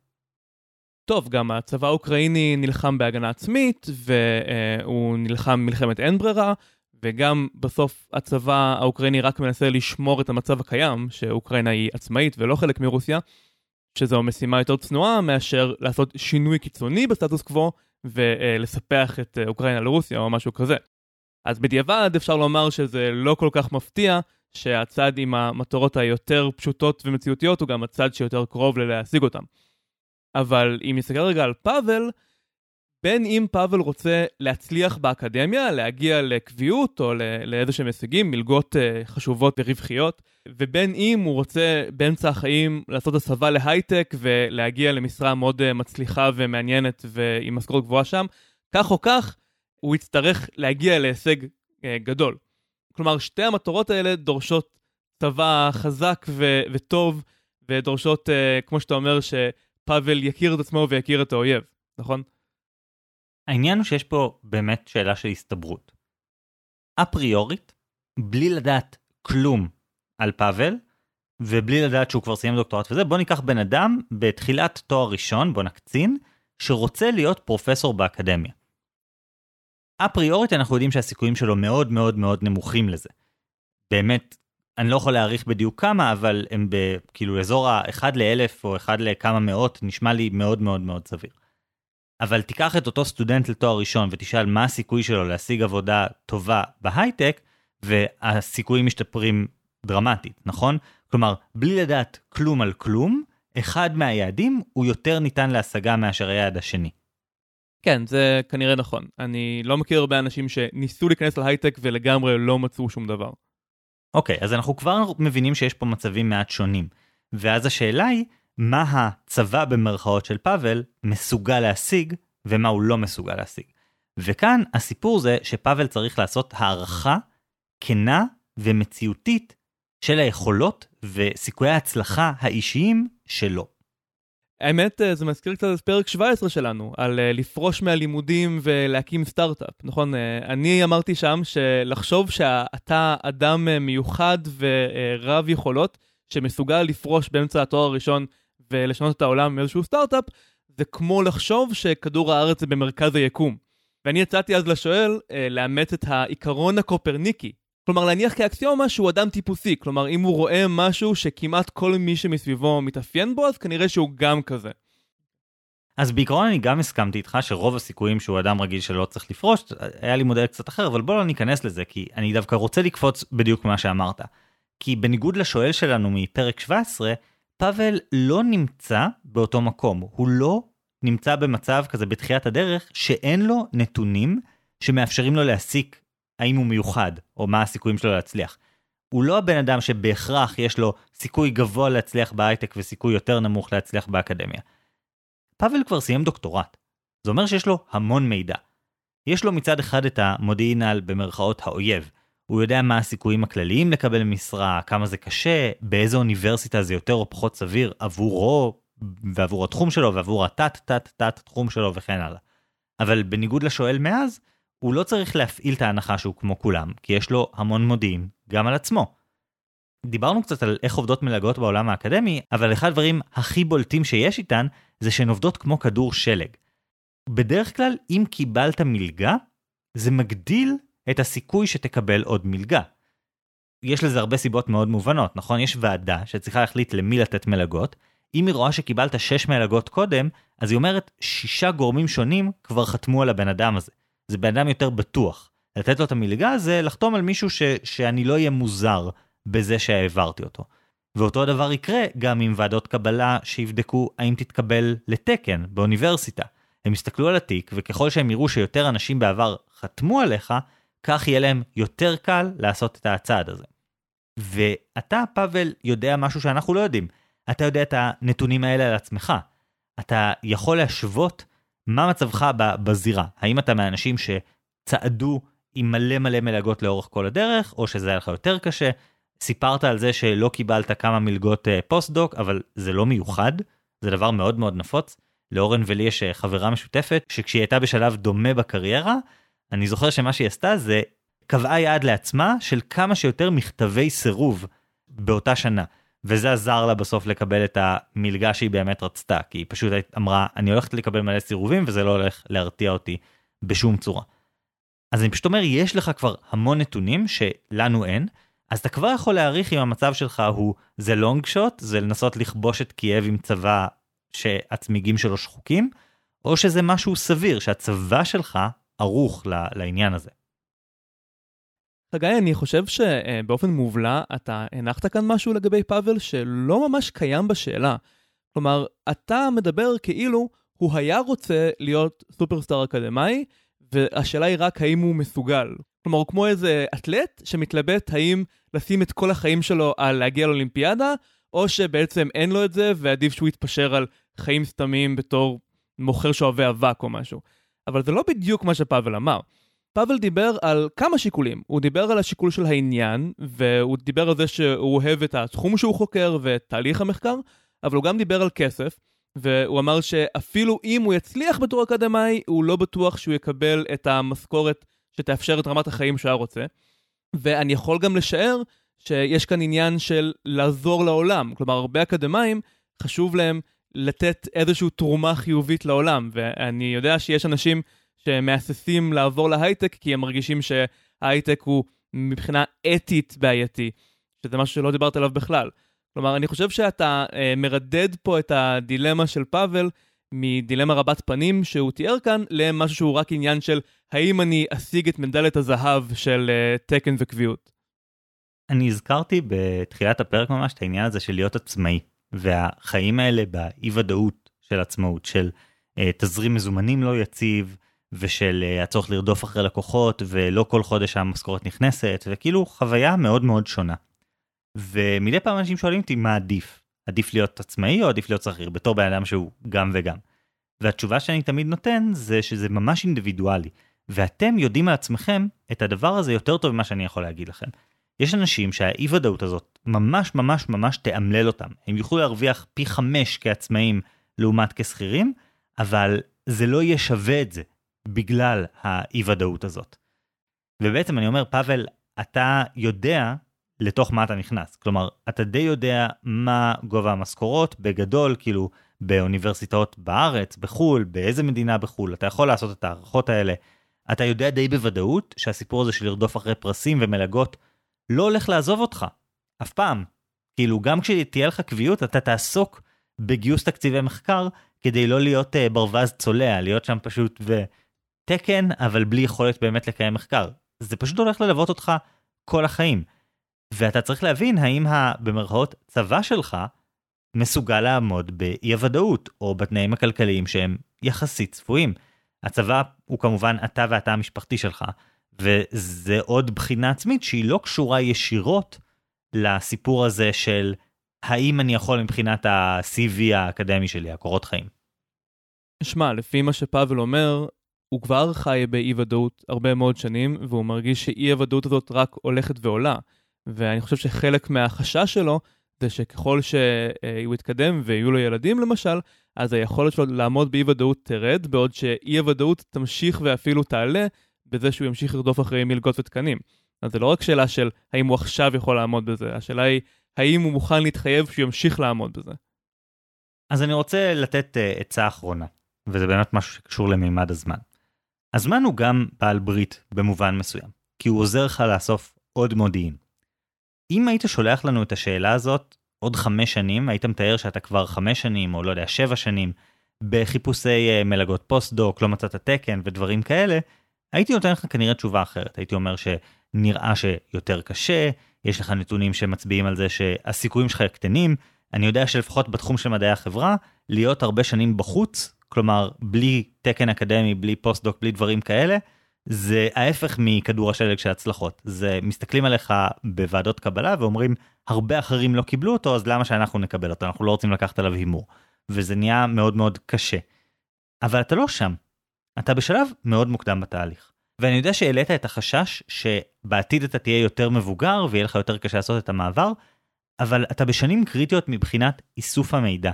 טוב, גם הצבא האוקראיני נלחם בהגנה עצמית, והוא נלחם מלחמת אין ברירה, וגם בסוף הצבא האוקראיני רק מנסה לשמור את המצב הקיים, שאוקראינה היא עצמאית ולא חלק מרוסיה, שזו משימה יותר צנועה מאשר לעשות שינוי קיצוני בסטטוס קוו ולספח את אוקראינה לרוסיה או משהו כזה. אז בדיעבד אפשר לומר שזה לא כל כך מפתיע שהצד עם המטרות היותר פשוטות ומציאותיות הוא גם הצד שיותר קרוב ללהשיג אותם. אבל אם נסתכל רגע על פאבל, בין אם פאבל רוצה להצליח באקדמיה, להגיע לקביעות או לאיזה שהם הישגים, מלגות uh, חשובות ורווחיות, ובין אם הוא רוצה באמצע החיים לעשות הסבה להייטק ולהגיע למשרה מאוד uh, מצליחה ומעניינת ועם משכורת גבוהה שם, כך או כך, הוא יצטרך להגיע להישג uh, גדול. כלומר, שתי המטרות האלה דורשות צבא חזק ו- וטוב, ודורשות, כמו שאתה אומר, שפאבל יכיר את עצמו ויכיר את האויב, נכון? העניין הוא שיש פה באמת שאלה של הסתברות. אפריורית, בלי לדעת כלום על פאבל, ובלי לדעת שהוא כבר סיים דוקטורט וזה, בוא ניקח בן אדם בתחילת תואר ראשון, בוא נקצין, שרוצה להיות פרופסור באקדמיה. אפריורית אנחנו יודעים שהסיכויים שלו מאוד מאוד מאוד נמוכים לזה. באמת, אני לא יכול להעריך בדיוק כמה, אבל הם בכאילו אזור ה-1 ל-1000 או 1 לכמה מאות, נשמע לי מאוד מאוד מאוד סביר. אבל תיקח את אותו סטודנט לתואר ראשון ותשאל מה הסיכוי שלו להשיג עבודה טובה בהייטק, והסיכויים משתפרים דרמטית, נכון? כלומר, בלי לדעת כלום על כלום, אחד מהיעדים הוא יותר ניתן להשגה מאשר היעד השני. כן, זה כנראה נכון. אני לא מכיר הרבה אנשים שניסו להיכנס להייטק ולגמרי לא מצאו שום דבר. אוקיי, אז אנחנו כבר מבינים שיש פה מצבים מעט שונים. ואז השאלה היא, מה הצבא במרכאות של פאבל מסוגל להשיג ומה הוא לא מסוגל להשיג. וכאן הסיפור זה שפאבל צריך לעשות הערכה כנה ומציאותית של היכולות וסיכויי ההצלחה האישיים שלו. האמת, אה, זה מזכיר קצת את פרק 17 שלנו, על אה, לפרוש מהלימודים ולהקים סטארט-אפ, נכון? אה, אני אמרתי שם שלחשוב שאתה אדם מיוחד ורב יכולות, שמסוגל לפרוש באמצע התואר הראשון ולשנות את העולם מאיזשהו סטארט-אפ, זה כמו לחשוב שכדור הארץ זה במרכז היקום. ואני יצאתי אז לשואל אה, לאמץ את העיקרון הקופרניקי. כלומר, להניח כאקסיומה שהוא אדם טיפוסי. כלומר, אם הוא רואה משהו שכמעט כל מי שמסביבו מתאפיין בו, אז כנראה שהוא גם כזה. אז בעיקרון אני גם הסכמתי איתך שרוב הסיכויים שהוא אדם רגיל שלא צריך לפרוש, היה לי מודל קצת אחר, אבל בוא לא ניכנס לזה, כי אני דווקא רוצה לקפוץ בדיוק מה שאמרת. כי בניגוד לשואל שלנו מפרק 17, פאבל לא נמצא באותו מקום, הוא לא נמצא במצב כזה בתחילת הדרך שאין לו נתונים שמאפשרים לו להסיק האם הוא מיוחד, או מה הסיכויים שלו להצליח. הוא לא הבן אדם שבהכרח יש לו סיכוי גבוה להצליח בהייטק וסיכוי יותר נמוך להצליח באקדמיה. פאבל כבר סיים דוקטורט. זה אומר שיש לו המון מידע. יש לו מצד אחד את המודיעין על במרכאות האויב, הוא יודע מה הסיכויים הכלליים לקבל משרה, כמה זה קשה, באיזה אוניברסיטה זה יותר או פחות סביר עבורו ועבור התחום שלו ועבור התת-תת-תת תחום שלו וכן הלאה. אבל בניגוד לשואל מאז, הוא לא צריך להפעיל את ההנחה שהוא כמו כולם, כי יש לו המון מודיעין גם על עצמו. דיברנו קצת על איך עובדות מלגות בעולם האקדמי, אבל אחד הדברים הכי בולטים שיש איתן, זה שהן עובדות כמו כדור שלג. בדרך כלל, אם קיבלת מלגה, זה מגדיל את הסיכוי שתקבל עוד מלגה. יש לזה הרבה סיבות מאוד מובנות, נכון? יש ועדה שצריכה להחליט למי לתת מלגות. אם היא רואה שקיבלת 6 מלגות קודם, אז היא אומרת, שישה גורמים שונים כבר חתמו על הבן אדם הזה. זה בן אדם יותר בטוח. לתת לו את המלגה זה לחתום על מישהו ש, שאני לא אהיה מוזר בזה שהעברתי אותו. ואותו הדבר יקרה גם עם ועדות קבלה שיבדקו האם תתקבל לתקן באוניברסיטה. הם יסתכלו על התיק, וככל שהם יראו שיותר אנשים בעבר חתמו עליך, כך יהיה להם יותר קל לעשות את הצעד הזה. ואתה, פאבל, יודע משהו שאנחנו לא יודעים. אתה יודע את הנתונים האלה על עצמך. אתה יכול להשוות מה מצבך בזירה. האם אתה מהאנשים שצעדו עם מלא מלא מלגות לאורך כל הדרך, או שזה היה לך יותר קשה. סיפרת על זה שלא קיבלת כמה מלגות אה, פוסט-דוק, אבל זה לא מיוחד, זה דבר מאוד מאוד נפוץ. לאורן ולי יש אה, חברה משותפת, שכשהיא הייתה בשלב דומה בקריירה, אני זוכר שמה שהיא עשתה זה קבעה יעד לעצמה של כמה שיותר מכתבי סירוב באותה שנה. וזה עזר לה בסוף לקבל את המלגה שהיא באמת רצתה, כי היא פשוט אמרה, אני הולכת לקבל מלא סירובים וזה לא הולך להרתיע אותי בשום צורה. אז אני פשוט אומר, יש לך כבר המון נתונים שלנו אין, אז אתה כבר יכול להעריך אם המצב שלך הוא, זה לונג שוט, זה לנסות לכבוש את קייב עם צבא שהצמיגים שלו שחוקים, או שזה משהו סביר, שהצבא שלך ערוך לעניין הזה. חגי, אני חושב שבאופן מובלע אתה הנחת כאן משהו לגבי פאבל שלא ממש קיים בשאלה. כלומר, אתה מדבר כאילו הוא היה רוצה להיות סופרסטאר אקדמאי, והשאלה היא רק האם הוא מסוגל. כלומר, כמו איזה אתלט שמתלבט האם לשים את כל החיים שלו על להגיע לאולימפיאדה, או שבעצם אין לו את זה ועדיף שהוא יתפשר על חיים סתמים בתור מוכר שאוהבי אבק או משהו. אבל זה לא בדיוק מה שפאבל אמר. פאבל דיבר על כמה שיקולים. הוא דיבר על השיקול של העניין, והוא דיבר על זה שהוא אוהב את התחום שהוא חוקר ואת תהליך המחקר, אבל הוא גם דיבר על כסף, והוא אמר שאפילו אם הוא יצליח בתור אקדמאי, הוא לא בטוח שהוא יקבל את המשכורת שתאפשר את רמת החיים שהוא היה רוצה. ואני יכול גם לשער שיש כאן עניין של לעזור לעולם. כלומר, הרבה אקדמאים, חשוב להם לתת איזושהי תרומה חיובית לעולם, ואני יודע שיש אנשים שמהססים לעבור להייטק כי הם מרגישים שההייטק הוא מבחינה אתית בעייתי, שזה משהו שלא דיברת עליו בכלל. כלומר, אני חושב שאתה אה, מרדד פה את הדילמה של פאבל מדילמה רבת פנים שהוא תיאר כאן, למשהו שהוא רק עניין של האם אני אשיג את מדליית הזהב של אה, תקן וקביעות. אני הזכרתי בתחילת הפרק ממש את העניין הזה של להיות עצמאי, והחיים האלה באי ודאות של עצמאות, של אה, תזרים מזומנים לא יציב, ושל uh, הצורך לרדוף אחרי לקוחות ולא כל חודש המשכורת נכנסת וכאילו חוויה מאוד מאוד שונה. ומדי פעם אנשים שואלים אותי מה עדיף עדיף להיות עצמאי או עדיף להיות שכיר בתור בן אדם שהוא גם וגם. והתשובה שאני תמיד נותן זה שזה ממש אינדיבידואלי ואתם יודעים מעצמכם את הדבר הזה יותר טוב ממה שאני יכול להגיד לכם. יש אנשים שהאי ודאות הזאת ממש ממש ממש תאמלל אותם הם יוכלו להרוויח פי חמש כעצמאים לעומת כשכירים אבל זה לא יהיה שווה את זה בגלל האי ודאות הזאת. ובעצם אני אומר, פאבל, אתה יודע לתוך מה אתה נכנס. כלומר, אתה די יודע מה גובה המשכורות בגדול, כאילו באוניברסיטאות בארץ, בחו"ל, באיזה מדינה בחו"ל, אתה יכול לעשות את ההערכות האלה. אתה יודע די בוודאות שהסיפור הזה של לרדוף אחרי פרסים ומלגות לא הולך לעזוב אותך, אף פעם. כאילו, גם כשתהיה לך קביעות, אתה תעסוק בגיוס תקציבי מחקר כדי לא להיות uh, ברווז צולע, להיות שם פשוט ו... תקן, אבל בלי יכולת באמת לקיים מחקר. זה פשוט הולך ללוות אותך כל החיים. ואתה צריך להבין האם ה... במרכאות צבא שלך מסוגל לעמוד באי הוודאות, או בתנאים הכלכליים שהם יחסית צפויים. הצבא הוא כמובן אתה ואתה המשפחתי שלך, וזה עוד בחינה עצמית שהיא לא קשורה ישירות לסיפור הזה של האם אני יכול מבחינת ה-CV האקדמי שלי, הקורות חיים. שמע, לפי מה שפאבל אומר, הוא כבר חי באי ודאות הרבה מאוד שנים, והוא מרגיש שאי הוודאות הזאת רק הולכת ועולה. ואני חושב שחלק מהחשש שלו זה שככל שהוא יתקדם ויהיו לו ילדים למשל, אז היכולת שלו לעמוד באי ודאות תרד, בעוד שאי הוודאות תמשיך ואפילו תעלה בזה שהוא ימשיך לרדוף אחרי מלגות ותקנים. אז זה לא רק שאלה של האם הוא עכשיו יכול לעמוד בזה, השאלה היא האם הוא מוכן להתחייב שהוא ימשיך לעמוד בזה. אז אני רוצה לתת uh, עצה אחרונה, וזה באמת משהו שקשור למימד הזמן. הזמן הוא גם בעל ברית במובן מסוים, כי הוא עוזר לך לאסוף עוד מודיעין. אם היית שולח לנו את השאלה הזאת עוד חמש שנים, היית מתאר שאתה כבר חמש שנים, או לא יודע, שבע שנים, בחיפושי אה, מלגות פוסט-דוק, לא מצאת תקן ודברים כאלה, הייתי נותן לך כנראה תשובה אחרת. הייתי אומר שנראה שיותר קשה, יש לך נתונים שמצביעים על זה שהסיכויים שלך קטנים. אני יודע שלפחות בתחום של מדעי החברה, להיות הרבה שנים בחוץ כלומר בלי תקן אקדמי, בלי פוסט-דוק, בלי דברים כאלה, זה ההפך מכדור השלג של הצלחות. זה מסתכלים עליך בוועדות קבלה ואומרים, הרבה אחרים לא קיבלו אותו, אז למה שאנחנו נקבל אותו? אנחנו לא רוצים לקחת עליו הימור. וזה נהיה מאוד מאוד קשה. אבל אתה לא שם. אתה בשלב מאוד מוקדם בתהליך. ואני יודע שהעלית את החשש שבעתיד אתה תהיה יותר מבוגר ויהיה לך יותר קשה לעשות את המעבר, אבל אתה בשנים קריטיות מבחינת איסוף המידע.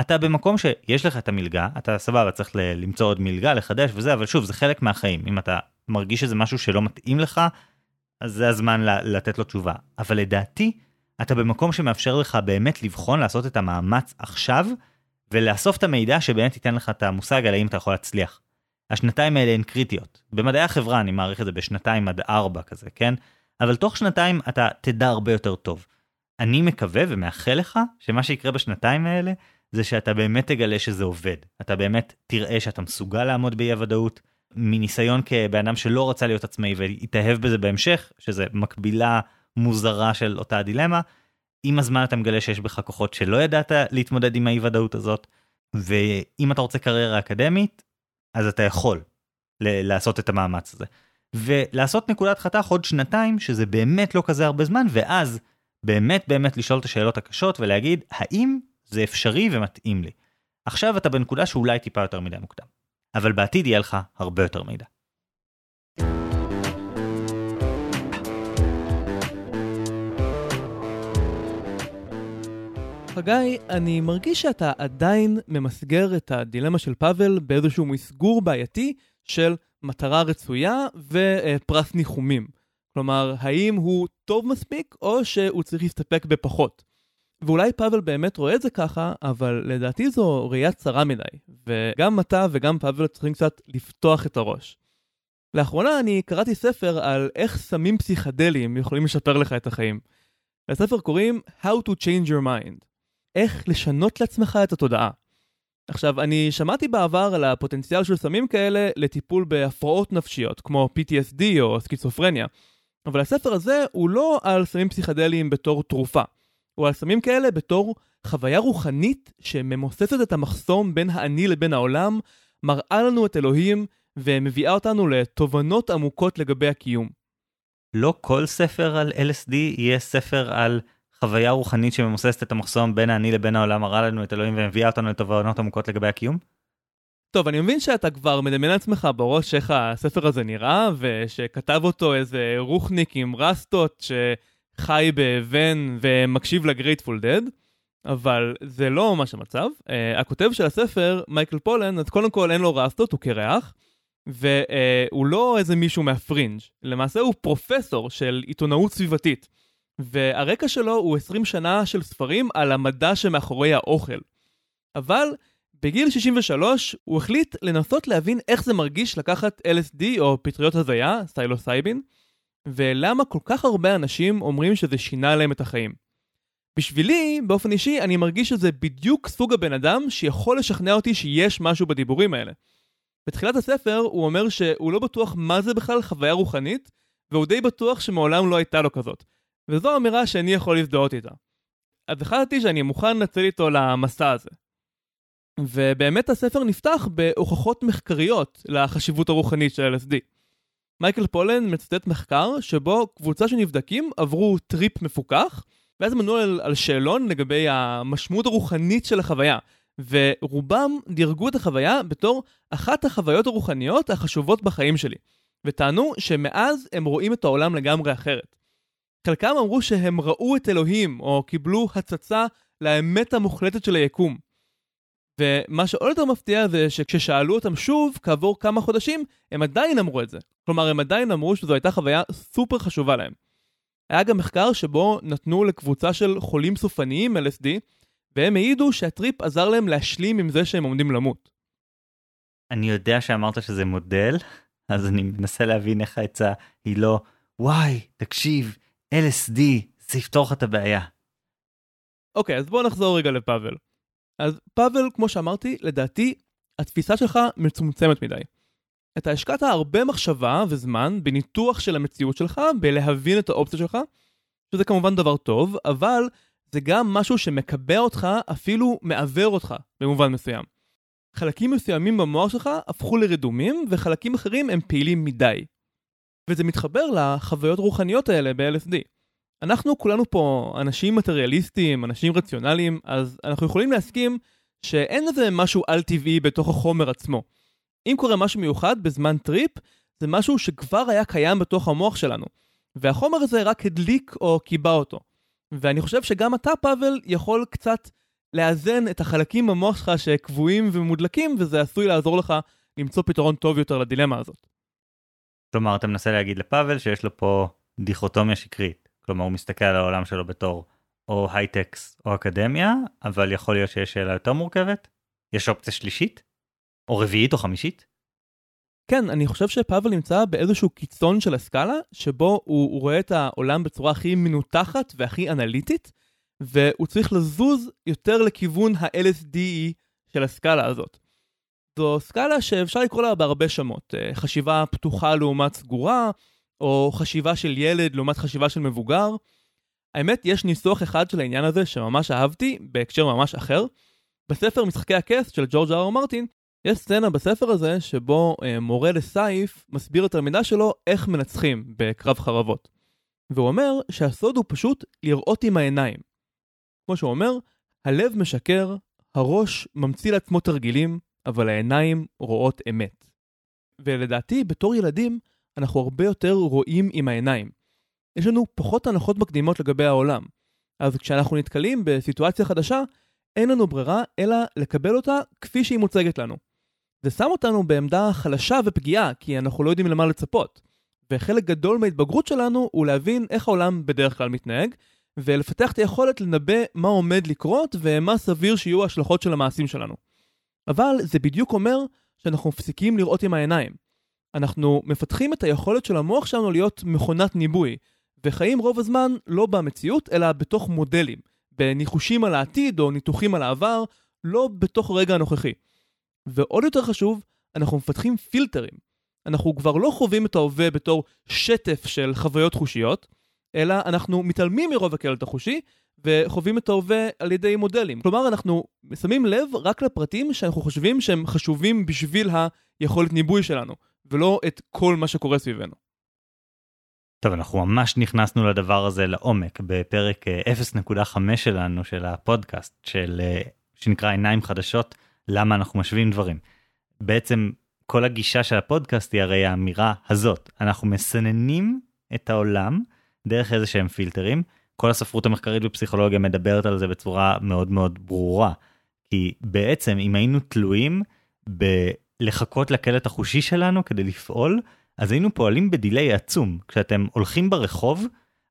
אתה במקום שיש לך את המלגה, אתה סבבה, צריך למצוא עוד מלגה, לחדש וזה, אבל שוב, זה חלק מהחיים. אם אתה מרגיש שזה משהו שלא מתאים לך, אז זה הזמן לתת לו תשובה. אבל לדעתי, אתה במקום שמאפשר לך באמת לבחון, לעשות את המאמץ עכשיו, ולאסוף את המידע שבאמת ייתן לך את המושג על האם אתה יכול להצליח. השנתיים האלה הן קריטיות. במדעי החברה אני מעריך את זה בשנתיים עד ארבע כזה, כן? אבל תוך שנתיים אתה תדע הרבה יותר טוב. אני מקווה ומאחל לך שמה שיקרה בשנתיים האלה זה שאתה באמת תגלה שזה עובד. אתה באמת תראה שאתה מסוגל לעמוד באי הוודאות. מניסיון כבן אדם שלא רצה להיות עצמאי והתאהב בזה בהמשך, שזה מקבילה מוזרה של אותה דילמה, עם הזמן אתה מגלה שיש בך כוחות שלא ידעת להתמודד עם האי ודאות הזאת, ואם אתה רוצה קריירה אקדמית, אז אתה יכול לעשות את המאמץ הזה. ולעשות נקודת חתך עוד שנתיים, שזה באמת לא כזה הרבה זמן, ואז באמת באמת לשאול את השאלות הקשות ולהגיד, האם זה אפשרי ומתאים לי? עכשיו אתה בנקודה שאולי טיפה יותר מדי מוקדם, אבל בעתיד יהיה לך הרבה יותר מידע. חגי, אני מרגיש שאתה עדיין ממסגר את הדילמה של פאבל באיזשהו מסגור בעייתי של מטרה רצויה ופרס ניחומים. כלומר, האם הוא טוב מספיק או שהוא צריך להסתפק בפחות. ואולי פאבל באמת רואה את זה ככה, אבל לדעתי זו ראייה צרה מדי, וגם אתה וגם פאבל צריכים קצת לפתוח את הראש. לאחרונה אני קראתי ספר על איך סמים פסיכדליים יכולים לשפר לך את החיים. לספר קוראים How to Change Your Mind. איך לשנות לעצמך את התודעה. עכשיו, אני שמעתי בעבר על הפוטנציאל של סמים כאלה לטיפול בהפרעות נפשיות, כמו PTSD או סקיצופרניה, אבל הספר הזה הוא לא על סמים פסיכדליים בתור תרופה, הוא על סמים כאלה בתור חוויה רוחנית שממוססת את המחסום בין האני לבין העולם, מראה לנו את אלוהים ומביאה אותנו לתובנות עמוקות לגבי הקיום. לא כל ספר על LSD יהיה ספר על חוויה רוחנית שממוססת את המחסום בין האני לבין העולם מראה לנו את אלוהים ומביאה אותנו לתובנות עמוקות לגבי הקיום? טוב, אני מבין שאתה כבר מדמיין לעצמך בראש איך הספר הזה נראה, ושכתב אותו איזה רוחניק עם רסטות שחי באבן ומקשיב לגרייטפול דד, אבל זה לא ממש המצב. אה, הכותב של הספר, מייקל פולן, אז קודם כל אין לו רסטות, הוא קרח, והוא לא איזה מישהו מהפרינג', למעשה הוא פרופסור של עיתונאות סביבתית. והרקע שלו הוא 20 שנה של ספרים על המדע שמאחורי האוכל. אבל בגיל 63 הוא החליט לנסות להבין איך זה מרגיש לקחת LSD או פטריות הזיה, פסילוסיבין, ולמה כל כך הרבה אנשים אומרים שזה שינה להם את החיים. בשבילי, באופן אישי, אני מרגיש שזה בדיוק סוג הבן אדם שיכול לשכנע אותי שיש משהו בדיבורים האלה. בתחילת הספר הוא אומר שהוא לא בטוח מה זה בכלל חוויה רוחנית, והוא די בטוח שמעולם לא הייתה לו כזאת. וזו אמירה שאני יכול להזדהות איתה. אז החלטתי שאני מוכן לנצל איתו למסע הזה. ובאמת הספר נפתח בהוכחות מחקריות לחשיבות הרוחנית של LSD. מייקל פולן מצטט מחקר שבו קבוצה של נבדקים עברו טריפ מפוקח, ואז ענו על, על שאלון לגבי המשמעות הרוחנית של החוויה, ורובם דירגו את החוויה בתור אחת החוויות הרוחניות החשובות בחיים שלי, וטענו שמאז הם רואים את העולם לגמרי אחרת. חלקם אמרו שהם ראו את אלוהים, או קיבלו הצצה לאמת המוחלטת של היקום. ומה שעוד יותר מפתיע זה שכששאלו אותם שוב, כעבור כמה חודשים, הם עדיין אמרו את זה. כלומר, הם עדיין אמרו שזו הייתה חוויה סופר חשובה להם. היה גם מחקר שבו נתנו לקבוצה של חולים סופניים LSD, והם העידו שהטריפ עזר להם להשלים עם זה שהם עומדים למות. אני יודע שאמרת שזה מודל, אז אני מנסה להבין איך העצה היא לא, וואי, תקשיב, LSD, זה יפתור לך את הבעיה. אוקיי, אוקיי, אז בואו נחזור רגע לפאבל. אז פאבל, כמו שאמרתי, לדעתי, התפיסה שלך מצומצמת מדי. אתה השקעת הרבה מחשבה וזמן בניתוח של המציאות שלך, בלהבין את האופציה שלך, שזה כמובן דבר טוב, אבל זה גם משהו שמקבע אותך, אפילו מעוור אותך, במובן מסוים. חלקים מסוימים במוח שלך הפכו לרדומים, וחלקים אחרים הם פעילים מדי. וזה מתחבר לחוויות רוחניות האלה ב-LSD. אנחנו כולנו פה אנשים מטריאליסטים, אנשים רציונליים, אז אנחנו יכולים להסכים שאין לזה משהו על-טבעי בתוך החומר עצמו. אם קורה משהו מיוחד בזמן טריפ, זה משהו שכבר היה קיים בתוך המוח שלנו. והחומר הזה רק הדליק או כיבה אותו. ואני חושב שגם אתה, פאבל, יכול קצת לאזן את החלקים במוח שלך שכבויים ומודלקים, וזה עשוי לעזור לך למצוא פתרון טוב יותר לדילמה הזאת. כלומר, אתה מנסה להגיד לפאבל שיש לו פה דיכוטומיה שקרית. כלומר, הוא מסתכל על העולם שלו בתור או הייטקס או אקדמיה, אבל יכול להיות שיש שאלה יותר מורכבת? יש אופציה שלישית? או רביעית או חמישית? כן, אני חושב שפאבל נמצא באיזשהו קיצון של הסקאלה, שבו הוא, הוא רואה את העולם בצורה הכי מנותחת והכי אנליטית, והוא צריך לזוז יותר לכיוון ה-LSDE של הסקאלה הזאת. זו סקאלה שאפשר לקרוא לה בהרבה שמות, אה, חשיבה פתוחה לעומת סגורה, או חשיבה של ילד לעומת חשיבה של מבוגר. האמת, יש ניסוח אחד של העניין הזה שממש אהבתי, בהקשר ממש אחר. בספר משחקי הכס של ג'ורג' אר מרטין, יש סצנה בספר הזה שבו אה, מורה לסייף מסביר לתלמידה שלו איך מנצחים בקרב חרבות. והוא אומר שהסוד הוא פשוט לראות עם העיניים. כמו שהוא אומר, הלב משקר, הראש ממציא לעצמו תרגילים, אבל העיניים רואות אמת. ולדעתי, בתור ילדים, אנחנו הרבה יותר רואים עם העיניים. יש לנו פחות הנחות מקדימות לגבי העולם. אז כשאנחנו נתקלים בסיטואציה חדשה, אין לנו ברירה אלא לקבל אותה כפי שהיא מוצגת לנו. זה שם אותנו בעמדה חלשה ופגיעה, כי אנחנו לא יודעים למה לצפות. וחלק גדול מההתבגרות שלנו הוא להבין איך העולם בדרך כלל מתנהג, ולפתח את היכולת לנבא מה עומד לקרות ומה סביר שיהיו ההשלכות של המעשים שלנו. אבל זה בדיוק אומר שאנחנו מפסיקים לראות עם העיניים. אנחנו מפתחים את היכולת של המוח שלנו להיות מכונת ניבוי, וחיים רוב הזמן לא במציאות, אלא בתוך מודלים, בניחושים על העתיד או ניתוחים על העבר, לא בתוך הרגע הנוכחי. ועוד יותר חשוב, אנחנו מפתחים פילטרים. אנחנו כבר לא חווים את ההווה בתור שטף של חוויות חושיות, אלא אנחנו מתעלמים מרוב הקלט החושי, וחווים את ההווה על ידי מודלים. כלומר, אנחנו שמים לב רק לפרטים שאנחנו חושבים שהם חשובים בשביל היכולת ניבוי שלנו, ולא את כל מה שקורה סביבנו. טוב, אנחנו ממש נכנסנו לדבר הזה לעומק בפרק 0.5 אה, שלנו של הפודקאסט, של, אה, שנקרא עיניים חדשות, למה אנחנו משווים דברים. בעצם כל הגישה של הפודקאסט היא הרי האמירה הזאת, אנחנו מסננים את העולם דרך איזה שהם פילטרים. כל הספרות המחקרית בפסיכולוגיה מדברת על זה בצורה מאוד מאוד ברורה. כי בעצם אם היינו תלויים בלחכות לקלט החושי שלנו כדי לפעול, אז היינו פועלים בדיליי עצום. כשאתם הולכים ברחוב,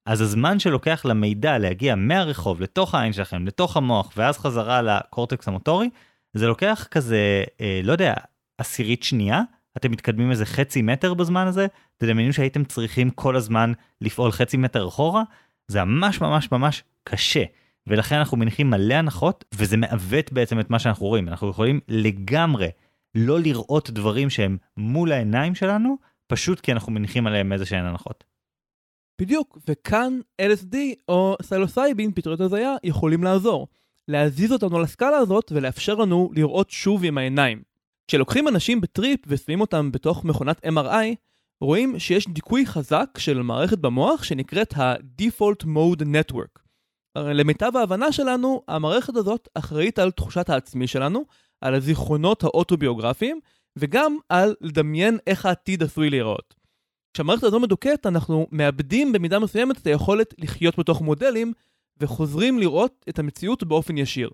אז הזמן שלוקח למידע להגיע מהרחוב לתוך העין שלכם, לתוך המוח, ואז חזרה לקורטקס המוטורי, זה לוקח כזה, אה, לא יודע, עשירית שנייה, אתם מתקדמים איזה חצי מטר בזמן הזה, תדמיינו שהייתם צריכים כל הזמן לפעול חצי מטר אחורה, זה ממש ממש ממש קשה. ולכן אנחנו מניחים מלא הנחות, וזה מעוות בעצם את מה שאנחנו רואים. אנחנו יכולים לגמרי לא לראות דברים שהם מול העיניים שלנו, פשוט כי אנחנו מניחים עליהם איזה שהן הנחות. בדיוק, וכאן LSD או סלוסייבין, פתרונות הזיה, יכולים לעזור. להזיז אותנו לסקאלה הזאת ולאפשר לנו לראות שוב עם העיניים. כשלוקחים אנשים בטריפ ושמים אותם בתוך מכונת MRI, רואים שיש דיכוי חזק של מערכת במוח שנקראת ה-Default Mode Network. למיטב ההבנה שלנו, המערכת הזאת אחראית על תחושת העצמי שלנו, על הזיכרונות האוטוביוגרפיים, וגם על לדמיין איך העתיד עשוי להיראות. כשהמערכת הזו מדוכאת, אנחנו מאבדים במידה מסוימת את היכולת לחיות בתוך מודלים, וחוזרים לראות את המציאות באופן ישיר.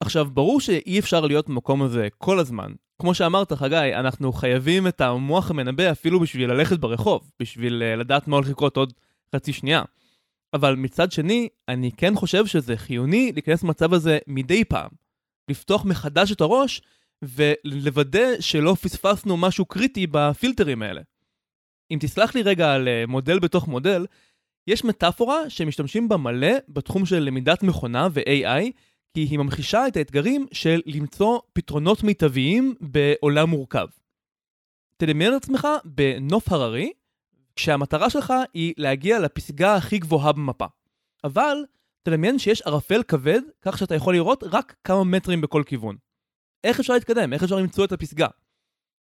עכשיו, ברור שאי אפשר להיות במקום הזה כל הזמן. כמו שאמרת, חגי, אנחנו חייבים את המוח המנבא אפילו בשביל ללכת ברחוב, בשביל uh, לדעת מה הולך לקרות עוד חצי שנייה. אבל מצד שני, אני כן חושב שזה חיוני להיכנס למצב הזה מדי פעם. לפתוח מחדש את הראש ולוודא שלא פספסנו משהו קריטי בפילטרים האלה. אם תסלח לי רגע על uh, מודל בתוך מודל, יש מטאפורה שמשתמשים בה מלא בתחום של למידת מכונה ו-AI, כי היא ממחישה את האתגרים של למצוא פתרונות מיטביים בעולם מורכב. תדמיין את עצמך בנוף הררי, כשהמטרה שלך היא להגיע לפסגה הכי גבוהה במפה. אבל תדמיין שיש ערפל כבד, כך שאתה יכול לראות רק כמה מטרים בכל כיוון. איך אפשר להתקדם? איך אפשר למצוא את הפסגה?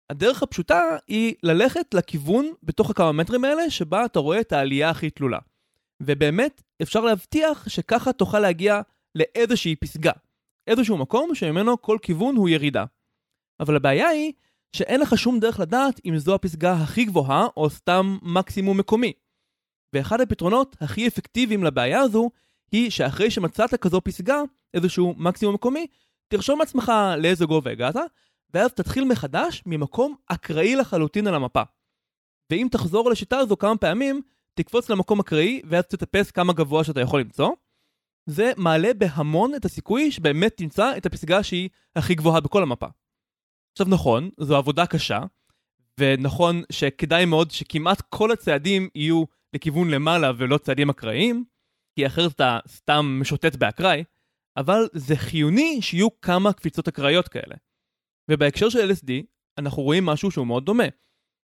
הדרך הפשוטה היא ללכת לכיוון בתוך הכמה מטרים האלה שבה אתה רואה את העלייה הכי תלולה. ובאמת אפשר להבטיח שככה תוכל להגיע לאיזושהי פסגה. איזשהו מקום שממנו כל כיוון הוא ירידה. אבל הבעיה היא שאין לך שום דרך לדעת אם זו הפסגה הכי גבוהה או סתם מקסימום מקומי. ואחד הפתרונות הכי אפקטיביים לבעיה הזו היא שאחרי שמצאת כזו פסגה, איזשהו מקסימום מקומי, תרשום לעצמך לאיזה גובה הגעת, ואז תתחיל מחדש ממקום אקראי לחלוטין על המפה. ואם תחזור לשיטה הזו כמה פעמים, תקפוץ למקום אקראי, ואז תטפס כמה גבוה שאתה יכול למצוא. זה מעלה בהמון את הסיכוי שבאמת תמצא את הפסגה שהיא הכי גבוהה בכל המפה. עכשיו נכון, זו עבודה קשה, ונכון שכדאי מאוד שכמעט כל הצעדים יהיו לכיוון למעלה ולא צעדים אקראיים, כי אחרת אתה סתם משוטט באקראי, אבל זה חיוני שיהיו כמה קפיצות אקראיות כאלה. ובהקשר של LSD, אנחנו רואים משהו שהוא מאוד דומה.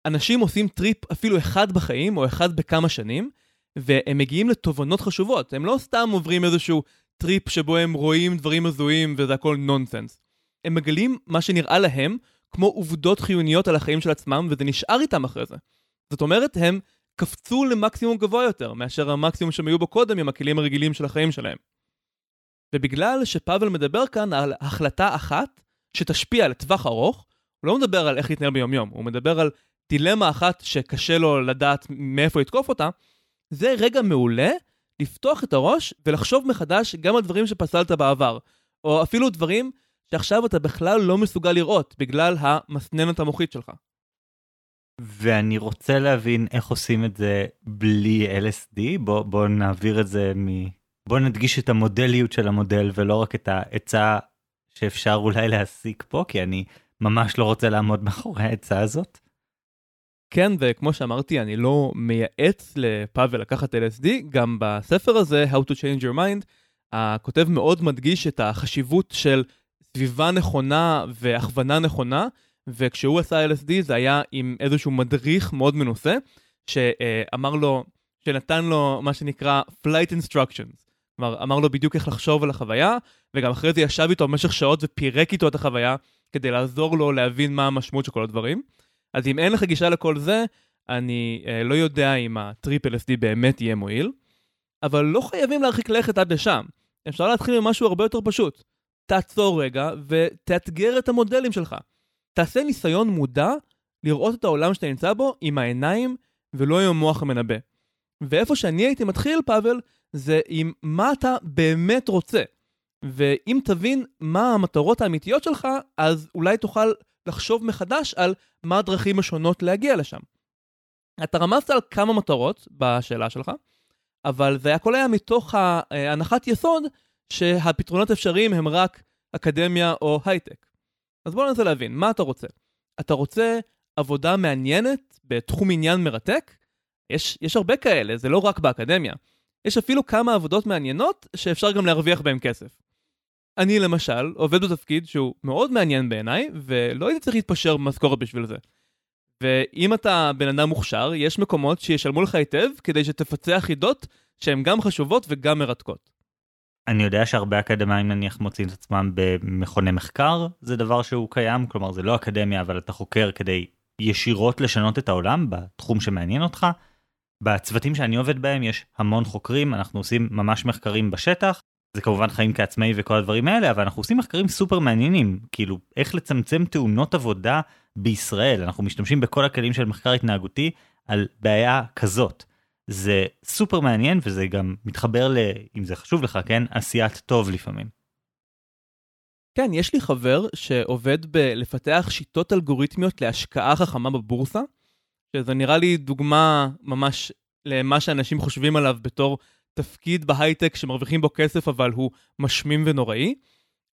אנשים עושים טריפ אפילו אחד בחיים, או אחד בכמה שנים, והם מגיעים לתובנות חשובות. הם לא סתם עוברים איזשהו טריפ שבו הם רואים דברים הזויים וזה הכל נונסנס. הם מגלים מה שנראה להם כמו עובדות חיוניות על החיים של עצמם, וזה נשאר איתם אחרי זה. זאת אומרת, הם קפצו למקסימום גבוה יותר, מאשר המקסימום שהם היו בו קודם עם הכלים הרגילים של החיים שלהם. ובגלל שפאבל מדבר כאן על החלטה אחת שתשפיע לטווח ארוך, הוא לא מדבר על איך להתנהל ביומיום, הוא מדבר על דילמה אחת שקשה לו לדעת מאיפה לתקוף אותה, זה רגע מעולה לפתוח את הראש ולחשוב מחדש גם על דברים שפסלת בעבר, או אפילו דברים שעכשיו אתה בכלל לא מסוגל לראות בגלל המסננת המוחית שלך. ואני רוצה להבין איך עושים את זה בלי LSD, בוא, בוא נעביר את זה מ... בוא נדגיש את המודליות של המודל ולא רק את העצה שאפשר אולי להסיק פה, כי אני ממש לא רוצה לעמוד מאחורי העצה הזאת. כן, וכמו שאמרתי, אני לא מייעץ לפאבל לקחת LSD, גם בספר הזה, How to Change Your Mind, הכותב מאוד מדגיש את החשיבות של סביבה נכונה והכוונה נכונה, וכשהוא עשה LSD זה היה עם איזשהו מדריך מאוד מנוסה, שאמר לו, שנתן לו מה שנקרא flight instructions. כלומר, אמר לו בדיוק איך לחשוב על החוויה, וגם אחרי זה ישב איתו במשך שעות ופירק איתו את החוויה, כדי לעזור לו להבין מה המשמעות של כל הדברים. אז אם אין לך גישה לכל זה, אני אה, לא יודע אם הטריפ LSD באמת יהיה מועיל, אבל לא חייבים להרחיק לכת עד לשם. אפשר להתחיל עם משהו הרבה יותר פשוט. תעצור רגע ותאתגר את המודלים שלך. תעשה ניסיון מודע לראות את העולם שאתה נמצא בו עם העיניים ולא עם המוח המנבא. ואיפה שאני הייתי מתחיל, פאבל, זה עם מה אתה באמת רוצה. ואם תבין מה המטרות האמיתיות שלך, אז אולי תוכל לחשוב מחדש על מה הדרכים השונות להגיע לשם. אתה רמזת על כמה מטרות בשאלה שלך, אבל זה הכל היה מתוך הנחת יסוד שהפתרונות האפשריים הם רק אקדמיה או הייטק. אז בואו ננסה להבין, מה אתה רוצה? אתה רוצה עבודה מעניינת בתחום עניין מרתק? יש, יש הרבה כאלה, זה לא רק באקדמיה. יש אפילו כמה עבודות מעניינות שאפשר גם להרוויח בהן כסף. אני למשל עובד בתפקיד שהוא מאוד מעניין בעיניי, ולא הייתי צריך להתפשר במשכורת בשביל זה. ואם אתה בן אדם מוכשר, יש מקומות שישלמו לך היטב כדי שתפצח חידות שהן גם חשובות וגם מרתקות. אני יודע שהרבה אקדמאים נניח מוצאים את עצמם במכוני מחקר, זה דבר שהוא קיים, כלומר זה לא אקדמיה אבל אתה חוקר כדי ישירות לשנות את העולם בתחום שמעניין אותך. בצוותים שאני עובד בהם יש המון חוקרים, אנחנו עושים ממש מחקרים בשטח, זה כמובן חיים כעצמאי וכל הדברים האלה, אבל אנחנו עושים מחקרים סופר מעניינים, כאילו איך לצמצם תאונות עבודה בישראל, אנחנו משתמשים בכל הכלים של מחקר התנהגותי על בעיה כזאת. זה סופר מעניין וזה גם מתחבר ל... אם זה חשוב לך, כן? עשיית טוב לפעמים. כן, יש לי חבר שעובד בלפתח שיטות אלגוריתמיות להשקעה חכמה בבורסה, שזה נראה לי דוגמה ממש למה שאנשים חושבים עליו בתור תפקיד בהייטק שמרוויחים בו כסף אבל הוא משמים ונוראי.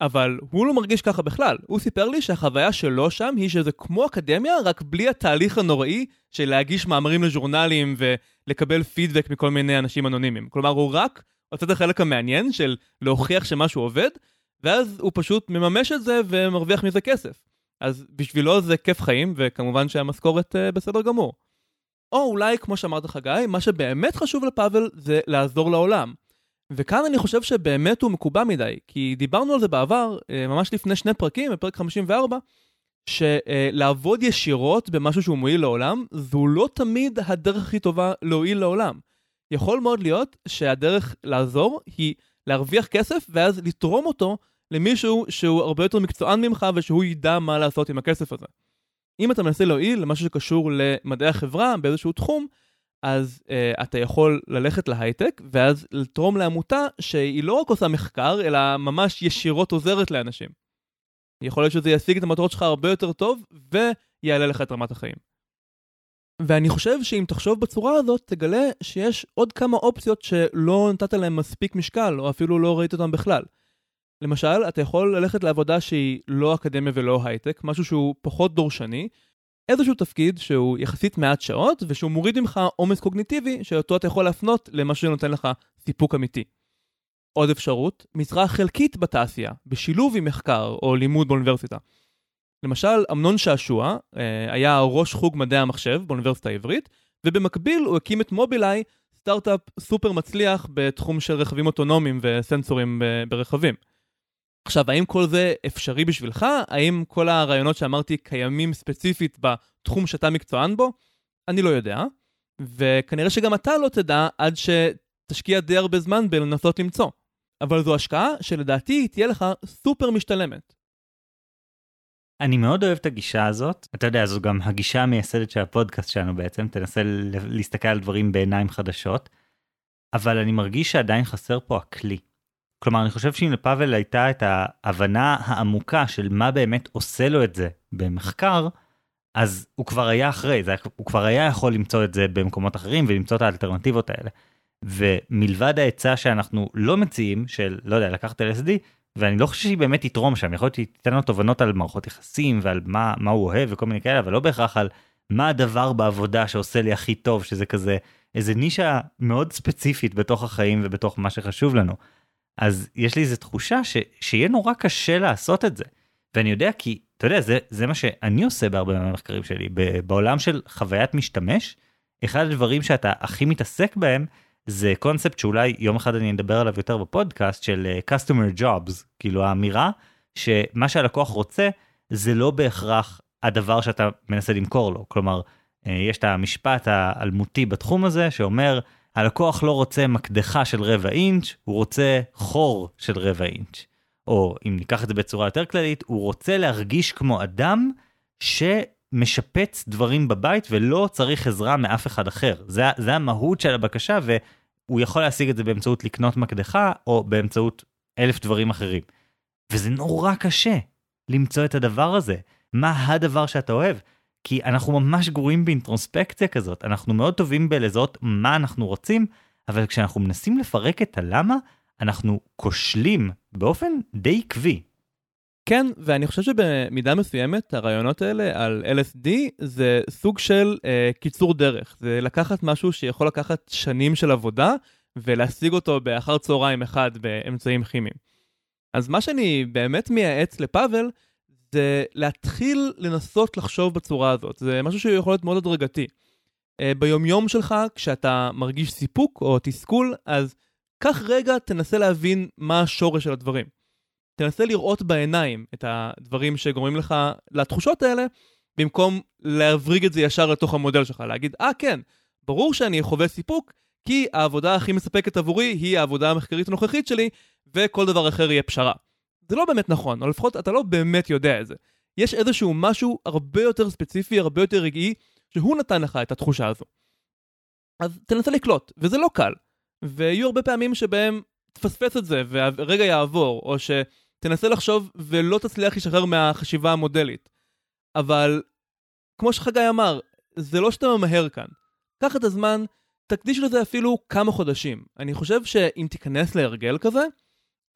אבל הוא לא מרגיש ככה בכלל. הוא סיפר לי שהחוויה שלו שם היא שזה כמו אקדמיה, רק בלי התהליך הנוראי של להגיש מאמרים לז'ורנלים ולקבל פידבק מכל מיני אנשים אנונימיים. כלומר, הוא רק עושה את החלק המעניין של להוכיח שמשהו עובד, ואז הוא פשוט מממש את זה ומרוויח מזה כסף. אז בשבילו זה כיף חיים, וכמובן שהמשכורת uh, בסדר גמור. או אולי, כמו שאמרת חגי, מה שבאמת חשוב לפאבל זה לעזור לעולם. וכאן אני חושב שבאמת הוא מקובע מדי, כי דיברנו על זה בעבר, אה, ממש לפני שני פרקים, בפרק 54, שלעבוד ישירות במשהו שהוא מועיל לעולם, זו לא תמיד הדרך הכי טובה להועיל לעולם. יכול מאוד להיות שהדרך לעזור היא להרוויח כסף ואז לתרום אותו למישהו שהוא הרבה יותר מקצוען ממך ושהוא ידע מה לעשות עם הכסף הזה. אם אתה מנסה להועיל למשהו שקשור למדעי החברה באיזשהו תחום, אז uh, אתה יכול ללכת להייטק, ואז לתרום לעמותה שהיא לא רק עושה מחקר, אלא ממש ישירות עוזרת לאנשים. יכול להיות שזה ישיג את המטרות שלך הרבה יותר טוב, ויעלה לך את רמת החיים. ואני חושב שאם תחשוב בצורה הזאת, תגלה שיש עוד כמה אופציות שלא נתת להן מספיק משקל, או אפילו לא ראית אותן בכלל. למשל, אתה יכול ללכת לעבודה שהיא לא אקדמיה ולא הייטק, משהו שהוא פחות דורשני, איזשהו תפקיד שהוא יחסית מעט שעות, ושהוא מוריד ממך עומס קוגניטיבי, שאותו אתה יכול להפנות למשהו שנותן לך סיפוק אמיתי. עוד אפשרות, משרה חלקית בתעשייה, בשילוב עם מחקר או לימוד באוניברסיטה. למשל, אמנון שעשוע אה, היה ראש חוג מדעי המחשב באוניברסיטה העברית, ובמקביל הוא הקים את מובילאיי, סטארט-אפ סופר מצליח בתחום של רכבים אוטונומיים וסנסורים ברכבים. עכשיו, האם כל זה אפשרי בשבילך? האם כל הרעיונות שאמרתי קיימים ספציפית בתחום שאתה מקצוען בו? אני לא יודע, וכנראה שגם אתה לא תדע עד שתשקיע די הרבה זמן בלנסות למצוא. אבל זו השקעה שלדעתי תהיה לך סופר משתלמת. אני מאוד אוהב את הגישה הזאת. אתה יודע, זו גם הגישה המייסדת של הפודקאסט שלנו בעצם, תנסה להסתכל על דברים בעיניים חדשות. אבל אני מרגיש שעדיין חסר פה הכלי. כלומר, אני חושב שאם לפאבל הייתה את ההבנה העמוקה של מה באמת עושה לו את זה במחקר, אז הוא כבר היה אחרי, זה, הוא כבר היה יכול למצוא את זה במקומות אחרים ולמצוא את האלטרנטיבות האלה. ומלבד העצה שאנחנו לא מציעים, של, לא יודע, לקחת LSD, ואני לא חושב שהיא באמת תתרום שם, יכול להיות שהיא תיתן לו תובנות על מערכות יחסים ועל מה, מה הוא אוהב וכל מיני כאלה, אבל לא בהכרח על מה הדבר בעבודה שעושה לי הכי טוב, שזה כזה איזה נישה מאוד ספציפית בתוך החיים ובתוך מה שחשוב לנו. אז יש לי איזו תחושה ש, שיהיה נורא קשה לעשות את זה. ואני יודע כי, אתה יודע, זה, זה מה שאני עושה בהרבה מהמחקרים שלי. בעולם של חוויית משתמש, אחד הדברים שאתה הכי מתעסק בהם, זה קונספט שאולי יום אחד אני אדבר עליו יותר בפודקאסט של uh, customer jobs, כאילו האמירה שמה שהלקוח רוצה זה לא בהכרח הדבר שאתה מנסה למכור לו. כלומר, uh, יש את המשפט האלמותי בתחום הזה שאומר, הלקוח לא רוצה מקדחה של רבע אינץ', הוא רוצה חור של רבע אינץ'. או אם ניקח את זה בצורה יותר כללית, הוא רוצה להרגיש כמו אדם שמשפץ דברים בבית ולא צריך עזרה מאף אחד אחר. זה, זה המהות של הבקשה והוא יכול להשיג את זה באמצעות לקנות מקדחה או באמצעות אלף דברים אחרים. וזה נורא קשה למצוא את הדבר הזה. מה הדבר שאתה אוהב? כי אנחנו ממש גרועים באינטרוספקציה כזאת, אנחנו מאוד טובים בלזהות מה אנחנו רוצים, אבל כשאנחנו מנסים לפרק את הלמה, אנחנו כושלים באופן די עקבי. כן, ואני חושב שבמידה מסוימת הרעיונות האלה על LSD זה סוג של אה, קיצור דרך. זה לקחת משהו שיכול לקחת שנים של עבודה ולהשיג אותו באחר צהריים אחד באמצעים כימיים. אז מה שאני באמת מייעץ לפאבל זה להתחיל לנסות לחשוב בצורה הזאת. זה משהו שיכול להיות מאוד הדרגתי. Uh, ביומיום שלך, כשאתה מרגיש סיפוק או תסכול, אז קח רגע, תנסה להבין מה השורש של הדברים. תנסה לראות בעיניים את הדברים שגורמים לך לתחושות האלה, במקום להבריג את זה ישר לתוך המודל שלך, להגיד, אה ah, כן, ברור שאני חווה סיפוק, כי העבודה הכי מספקת עבורי היא העבודה המחקרית הנוכחית שלי, וכל דבר אחר יהיה פשרה. זה לא באמת נכון, או לפחות אתה לא באמת יודע את זה. יש איזשהו משהו הרבה יותר ספציפי, הרבה יותר רגעי, שהוא נתן לך את התחושה הזו. אז תנסה לקלוט, וזה לא קל. ויהיו הרבה פעמים שבהם תפספס את זה והרגע יעבור, או שתנסה לחשוב ולא תצליח להשתחרר מהחשיבה המודלית. אבל, כמו שחגי אמר, זה לא שאתה ממהר כאן. קח את הזמן, תקדיש לזה אפילו כמה חודשים. אני חושב שאם תיכנס להרגל כזה,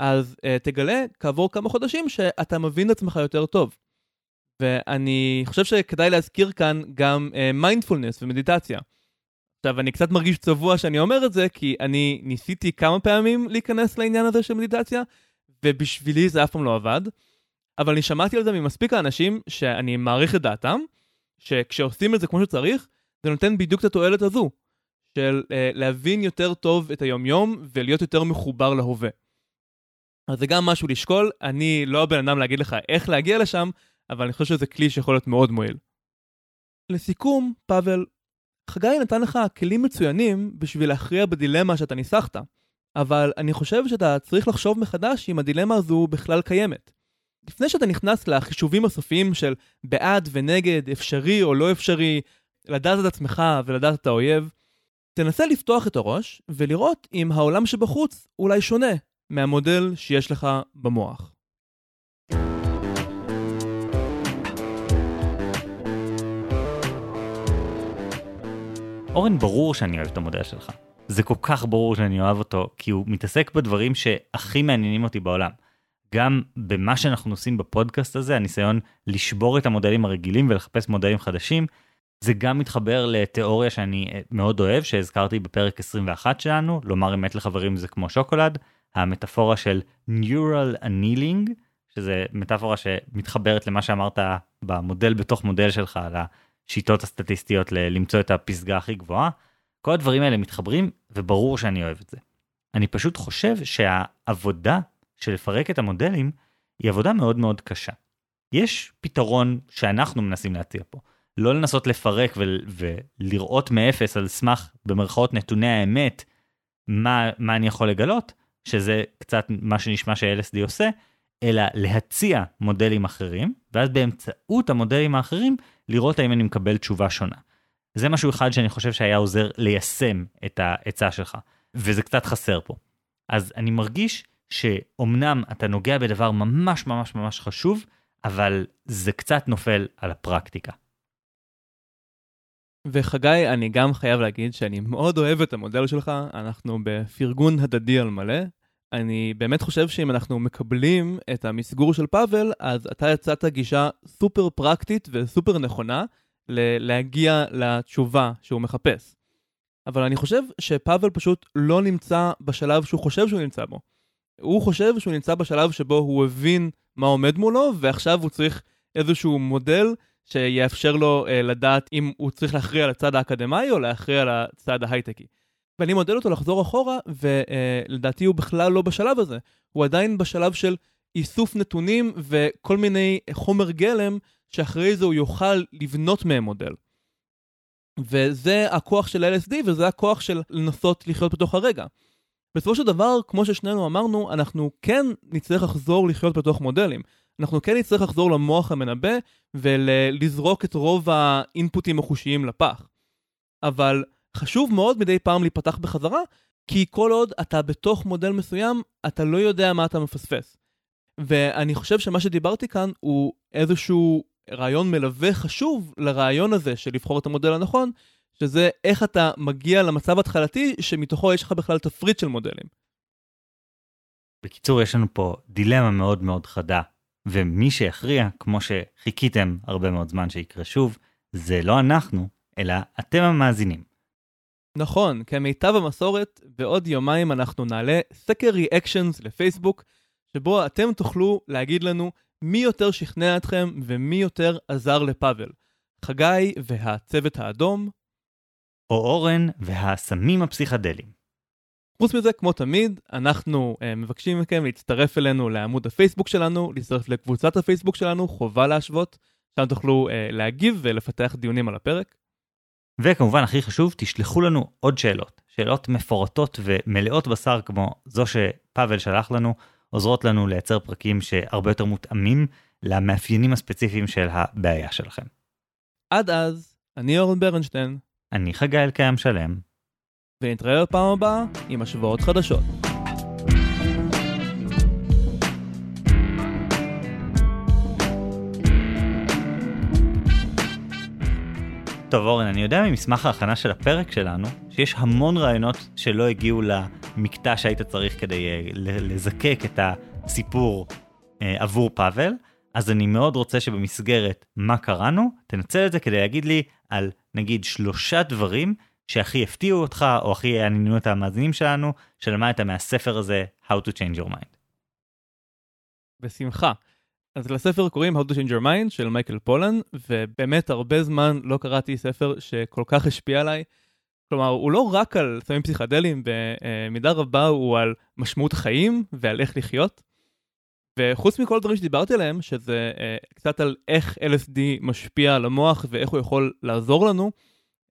אז uh, תגלה כעבור כמה חודשים שאתה מבין את עצמך יותר טוב. ואני חושב שכדאי להזכיר כאן גם מיינדפולנס uh, ומדיטציה. עכשיו, אני קצת מרגיש צבוע שאני אומר את זה, כי אני ניסיתי כמה פעמים להיכנס לעניין הזה של מדיטציה, ובשבילי זה אף פעם לא עבד. אבל אני שמעתי על זה ממספיק האנשים שאני מעריך את דעתם, שכשעושים את זה כמו שצריך, זה נותן בדיוק את התועלת הזו, של uh, להבין יותר טוב את היומיום ולהיות יותר מחובר להווה. אז זה גם משהו לשקול, אני לא הבן אדם להגיד לך איך להגיע לשם, אבל אני חושב שזה כלי שיכול להיות מאוד מועיל. לסיכום, פאבל, חגי נתן לך כלים מצוינים בשביל להכריע בדילמה שאתה ניסחת, אבל אני חושב שאתה צריך לחשוב מחדש אם הדילמה הזו בכלל קיימת. לפני שאתה נכנס לחישובים הסופיים של בעד ונגד, אפשרי או לא אפשרי, לדעת את עצמך ולדעת את האויב, תנסה לפתוח את הראש ולראות אם העולם שבחוץ אולי שונה מהמודל שיש לך במוח. אורן, ברור שאני אוהב את המודל שלך. זה כל כך ברור שאני אוהב אותו, כי הוא מתעסק בדברים שהכי מעניינים אותי בעולם. גם במה שאנחנו עושים בפודקאסט הזה, הניסיון לשבור את המודלים הרגילים ולחפש מודלים חדשים, זה גם מתחבר לתיאוריה שאני אה, מאוד אוהב, שהזכרתי בפרק 21 שלנו, לומר אמת לחברים זה כמו שוקולד, המטאפורה של Neural Annealing, שזה מטאפורה שמתחברת למה שאמרת במודל בתוך מודל שלך, על השיטות הסטטיסטיות ל- למצוא את הפסגה הכי גבוהה. כל הדברים האלה מתחברים, וברור שאני אוהב את זה. אני פשוט חושב שהעבודה של לפרק את המודלים היא עבודה מאוד מאוד קשה. יש פתרון שאנחנו מנסים להציע פה. לא לנסות לפרק ו- ולראות מאפס על סמך במרכאות נתוני האמת מה, מה אני יכול לגלות, שזה קצת מה שנשמע ש-LSD עושה, אלא להציע מודלים אחרים, ואז באמצעות המודלים האחרים לראות האם אני מקבל תשובה שונה. זה משהו אחד שאני חושב שהיה עוזר ליישם את העצה שלך, וזה קצת חסר פה. אז אני מרגיש שאומנם אתה נוגע בדבר ממש ממש ממש חשוב, אבל זה קצת נופל על הפרקטיקה. וחגי, אני גם חייב להגיד שאני מאוד אוהב את המודל שלך, אנחנו בפרגון הדדי על מלא. אני באמת חושב שאם אנחנו מקבלים את המסגור של פאבל, אז אתה יצאת גישה סופר פרקטית וסופר נכונה להגיע לתשובה שהוא מחפש. אבל אני חושב שפאבל פשוט לא נמצא בשלב שהוא חושב שהוא נמצא בו. הוא חושב שהוא נמצא בשלב שבו הוא הבין מה עומד מולו, ועכשיו הוא צריך איזשהו מודל שיאפשר לו uh, לדעת אם הוא צריך להכריע לצד האקדמאי או להכריע לצד ההייטקי. ואני מודד אותו לחזור אחורה, ולדעתי uh, הוא בכלל לא בשלב הזה. הוא עדיין בשלב של איסוף נתונים וכל מיני חומר גלם, שאחרי זה הוא יוכל לבנות מהם מודל. וזה הכוח של LSD וזה הכוח של לנסות לחיות בתוך הרגע. בסופו של דבר, כמו ששנינו אמרנו, אנחנו כן נצטרך לחזור לחיות בתוך מודלים. אנחנו כן נצטרך לחזור למוח המנבא ולזרוק את רוב האינפוטים החושיים לפח. אבל חשוב מאוד מדי פעם להיפתח בחזרה, כי כל עוד אתה בתוך מודל מסוים, אתה לא יודע מה אתה מפספס. ואני חושב שמה שדיברתי כאן הוא איזשהו רעיון מלווה חשוב לרעיון הזה של לבחור את המודל הנכון, שזה איך אתה מגיע למצב התחלתי שמתוכו יש לך בכלל תפריט של מודלים. בקיצור, יש לנו פה דילמה מאוד מאוד חדה, ומי שיכריע, כמו שחיכיתם הרבה מאוד זמן שיקרה שוב, זה לא אנחנו, אלא אתם המאזינים. נכון, כמיטב המסורת, בעוד יומיים אנחנו נעלה סקר ריאקשנס לפייסבוק, שבו אתם תוכלו להגיד לנו מי יותר שכנע אתכם ומי יותר עזר לפאבל. חגי והצוות האדום, או אורן והסמים הפסיכדליים. חוץ מזה, כמו תמיד, אנחנו uh, מבקשים מכם להצטרף אלינו לעמוד הפייסבוק שלנו, להצטרף לקבוצת הפייסבוק שלנו, חובה להשוות, שם תוכלו uh, להגיב ולפתח דיונים על הפרק. וכמובן, הכי חשוב, תשלחו לנו עוד שאלות. שאלות מפורטות ומלאות בשר כמו זו שפאבל שלח לנו, עוזרות לנו לייצר פרקים שהרבה יותר מותאמים למאפיינים הספציפיים של הבעיה שלכם. עד אז, אני אורן ברנשטיין. אני חגי אלקיים שלם. ונתראה בפעם הבאה עם השוואות חדשות. טוב אורן, אני יודע ממסמך ההכנה של הפרק שלנו, שיש המון רעיונות שלא הגיעו למקטע שהיית צריך כדי uh, לזקק את הסיפור uh, עבור פאבל, אז אני מאוד רוצה שבמסגרת מה קראנו, תנצל את זה כדי להגיד לי על נגיד שלושה דברים שהכי הפתיעו אותך, או הכי יעניינו את המאזינים שלנו, שלמדת מהספר הזה, How to Change Your Mind. בשמחה. אז לספר קוראים How to Change Your Mind של מייקל פולן, ובאמת הרבה זמן לא קראתי ספר שכל כך השפיע עליי. כלומר, הוא לא רק על סמים פסיכדליים, במידה רבה הוא על משמעות החיים ועל איך לחיות. וחוץ מכל הדברים שדיברתי עליהם, שזה uh, קצת על איך LSD משפיע על המוח ואיך הוא יכול לעזור לנו,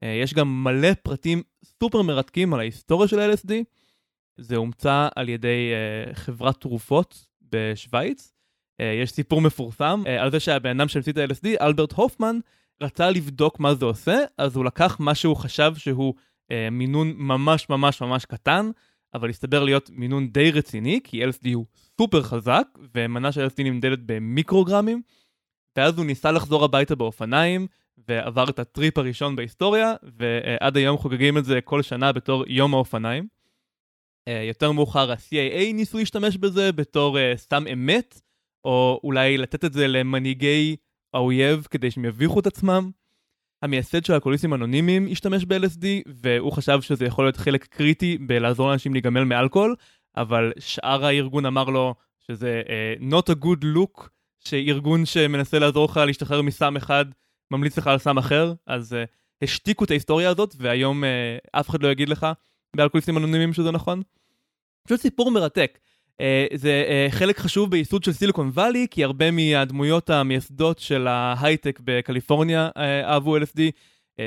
יש גם מלא פרטים סופר מרתקים על ההיסטוריה של LSD. זה הומצא על ידי uh, חברת תרופות בשוויץ. Uh, יש סיפור מפורסם על זה שהבן אדם שהמציא את ה-LSD, אלברט הופמן, רצה לבדוק מה זה עושה, אז הוא לקח מה שהוא חשב שהוא אה, מינון ממש ממש ממש קטן, אבל הסתבר להיות מינון די רציני, כי LSD הוא סופר חזק, ומנה של LSD נמדדת במיקרוגרמים, ואז הוא ניסה לחזור הביתה באופניים, ועבר את הטריפ הראשון בהיסטוריה, ועד היום חוגגים את זה כל שנה בתור יום האופניים. אה, יותר מאוחר ה-CIA ניסו להשתמש בזה בתור uh, סתם אמת, או אולי לתת את זה למנהיגי האויב כדי שהם יביכו את עצמם. המייסד של אלכוהוליסטים אנונימיים השתמש ב-LSD, והוא חשב שזה יכול להיות חלק קריטי בלעזור לאנשים להיגמל מאלכוהול, אבל שאר הארגון אמר לו שזה uh, not a good look, שארגון שמנסה לעזור לך להשתחרר מסם אחד, ממליץ לך על סם אחר, אז uh, השתיקו את ההיסטוריה הזאת, והיום uh, אף אחד לא יגיד לך באלכוהוליסטים אנונימיים שזה נכון. פשוט סיפור מרתק. Uh, זה uh, חלק חשוב בייסוד של סיליקון וואלי, כי הרבה מהדמויות המייסדות של ההייטק בקליפורניה uh, אהבו LSD.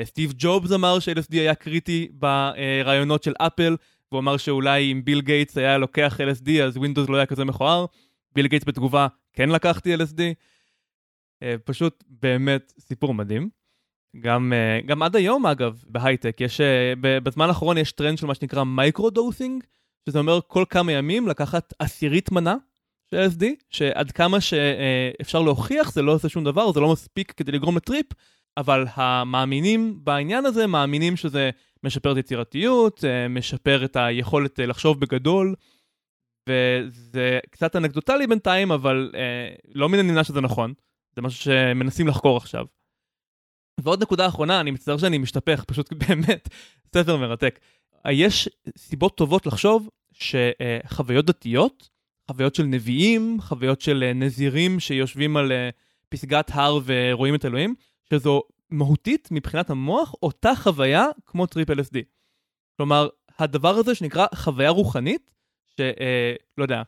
סטיב ג'ובס אמר ש-LSD היה קריטי ברעיונות של אפל, והוא אמר שאולי אם ביל גייטס היה לוקח LSD אז Windows לא היה כזה מכוער. ביל גייטס בתגובה, כן לקחתי LSD. Uh, פשוט באמת סיפור מדהים. גם, uh, גם עד היום אגב בהייטק יש, uh, בזמן האחרון יש טרנד של מה שנקרא micro-dosing. שזה אומר כל כמה ימים לקחת עשירית מנה של LSD, שעד כמה שאפשר להוכיח זה לא עושה שום דבר, זה לא מספיק כדי לגרום לטריפ, אבל המאמינים בעניין הזה מאמינים שזה משפר את יצירתיות, אה, משפר את היכולת אה, לחשוב בגדול, וזה קצת אנקדוטלי בינתיים, אבל אה, לא מן הנמנע שזה נכון, זה משהו שמנסים לחקור עכשיו. ועוד נקודה אחרונה, אני מצטער שאני משתפך, פשוט באמת ספר מרתק. יש סיבות טובות לחשוב שחוויות דתיות, חוויות של נביאים, חוויות של נזירים שיושבים על פסגת הר ורואים את אלוהים, שזו מהותית מבחינת המוח אותה חוויה כמו טריפ LSD. כלומר, הדבר הזה שנקרא חוויה רוחנית, שלא יודע,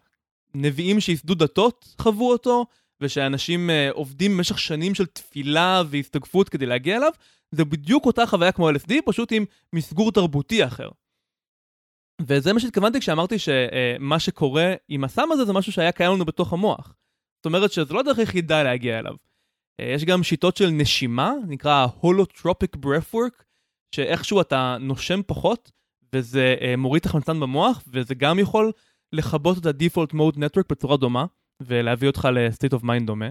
נביאים שייסדו דתות חוו אותו, ושאנשים עובדים במשך שנים של תפילה והסתגפות כדי להגיע אליו, זה בדיוק אותה חוויה כמו LSD, פשוט עם מסגור תרבותי אחר. וזה מה שהתכוונתי כשאמרתי שמה שקורה עם הסם הזה זה משהו שהיה קיים לנו בתוך המוח. זאת אומרת שזה לא הדרך היחידה להגיע אליו. יש גם שיטות של נשימה, נקרא holotropic breathwork, שאיכשהו אתה נושם פחות, וזה מוריד את החמצן במוח, וזה גם יכול לכבות את ה-default mode network בצורה דומה, ולהביא אותך ל-state of mind דומה.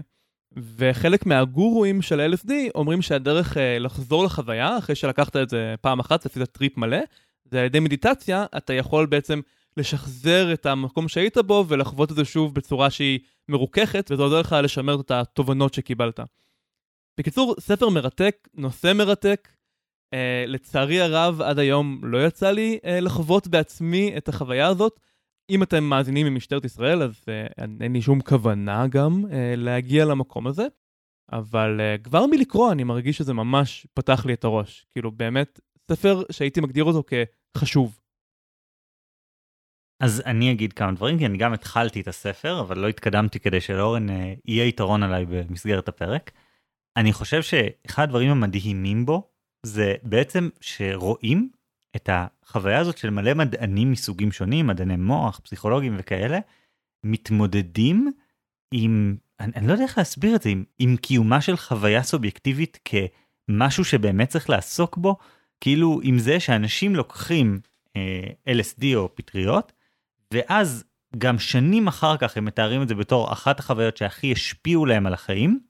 וחלק מהגורואים של LSD אומרים שהדרך לחזור לחוויה, אחרי שלקחת את זה פעם אחת, עשית טריפ מלא, זה על ידי מדיטציה, אתה יכול בעצם לשחזר את המקום שהיית בו ולחוות את זה שוב בצורה שהיא מרוככת, וזה עוזר לך לשמר את התובנות שקיבלת. בקיצור, ספר מרתק, נושא מרתק. אה, לצערי הרב, עד היום לא יצא לי אה, לחוות בעצמי את החוויה הזאת. אם אתם מאזינים ממשטרת ישראל, אז אה, אין לי שום כוונה גם אה, להגיע למקום הזה. אבל uh, כבר מלקרוא אני מרגיש שזה ממש פתח לי את הראש. כאילו באמת ספר שהייתי מגדיר אותו כחשוב. אז אני אגיד כמה דברים, כי אני גם התחלתי את הספר, אבל לא התקדמתי כדי שלאורן אה, יהיה יתרון עליי במסגרת הפרק. אני חושב שאחד הדברים המדהימים בו, זה בעצם שרואים את החוויה הזאת של מלא מדענים מסוגים שונים, מדעני מוח, פסיכולוגים וכאלה, מתמודדים עם, אני, אני לא יודע איך להסביר את זה, עם, עם קיומה של חוויה סובייקטיבית כמשהו שבאמת צריך לעסוק בו, כאילו עם זה שאנשים לוקחים אה, LSD או פטריות, ואז גם שנים אחר כך הם מתארים את זה בתור אחת החוויות שהכי השפיעו להם על החיים,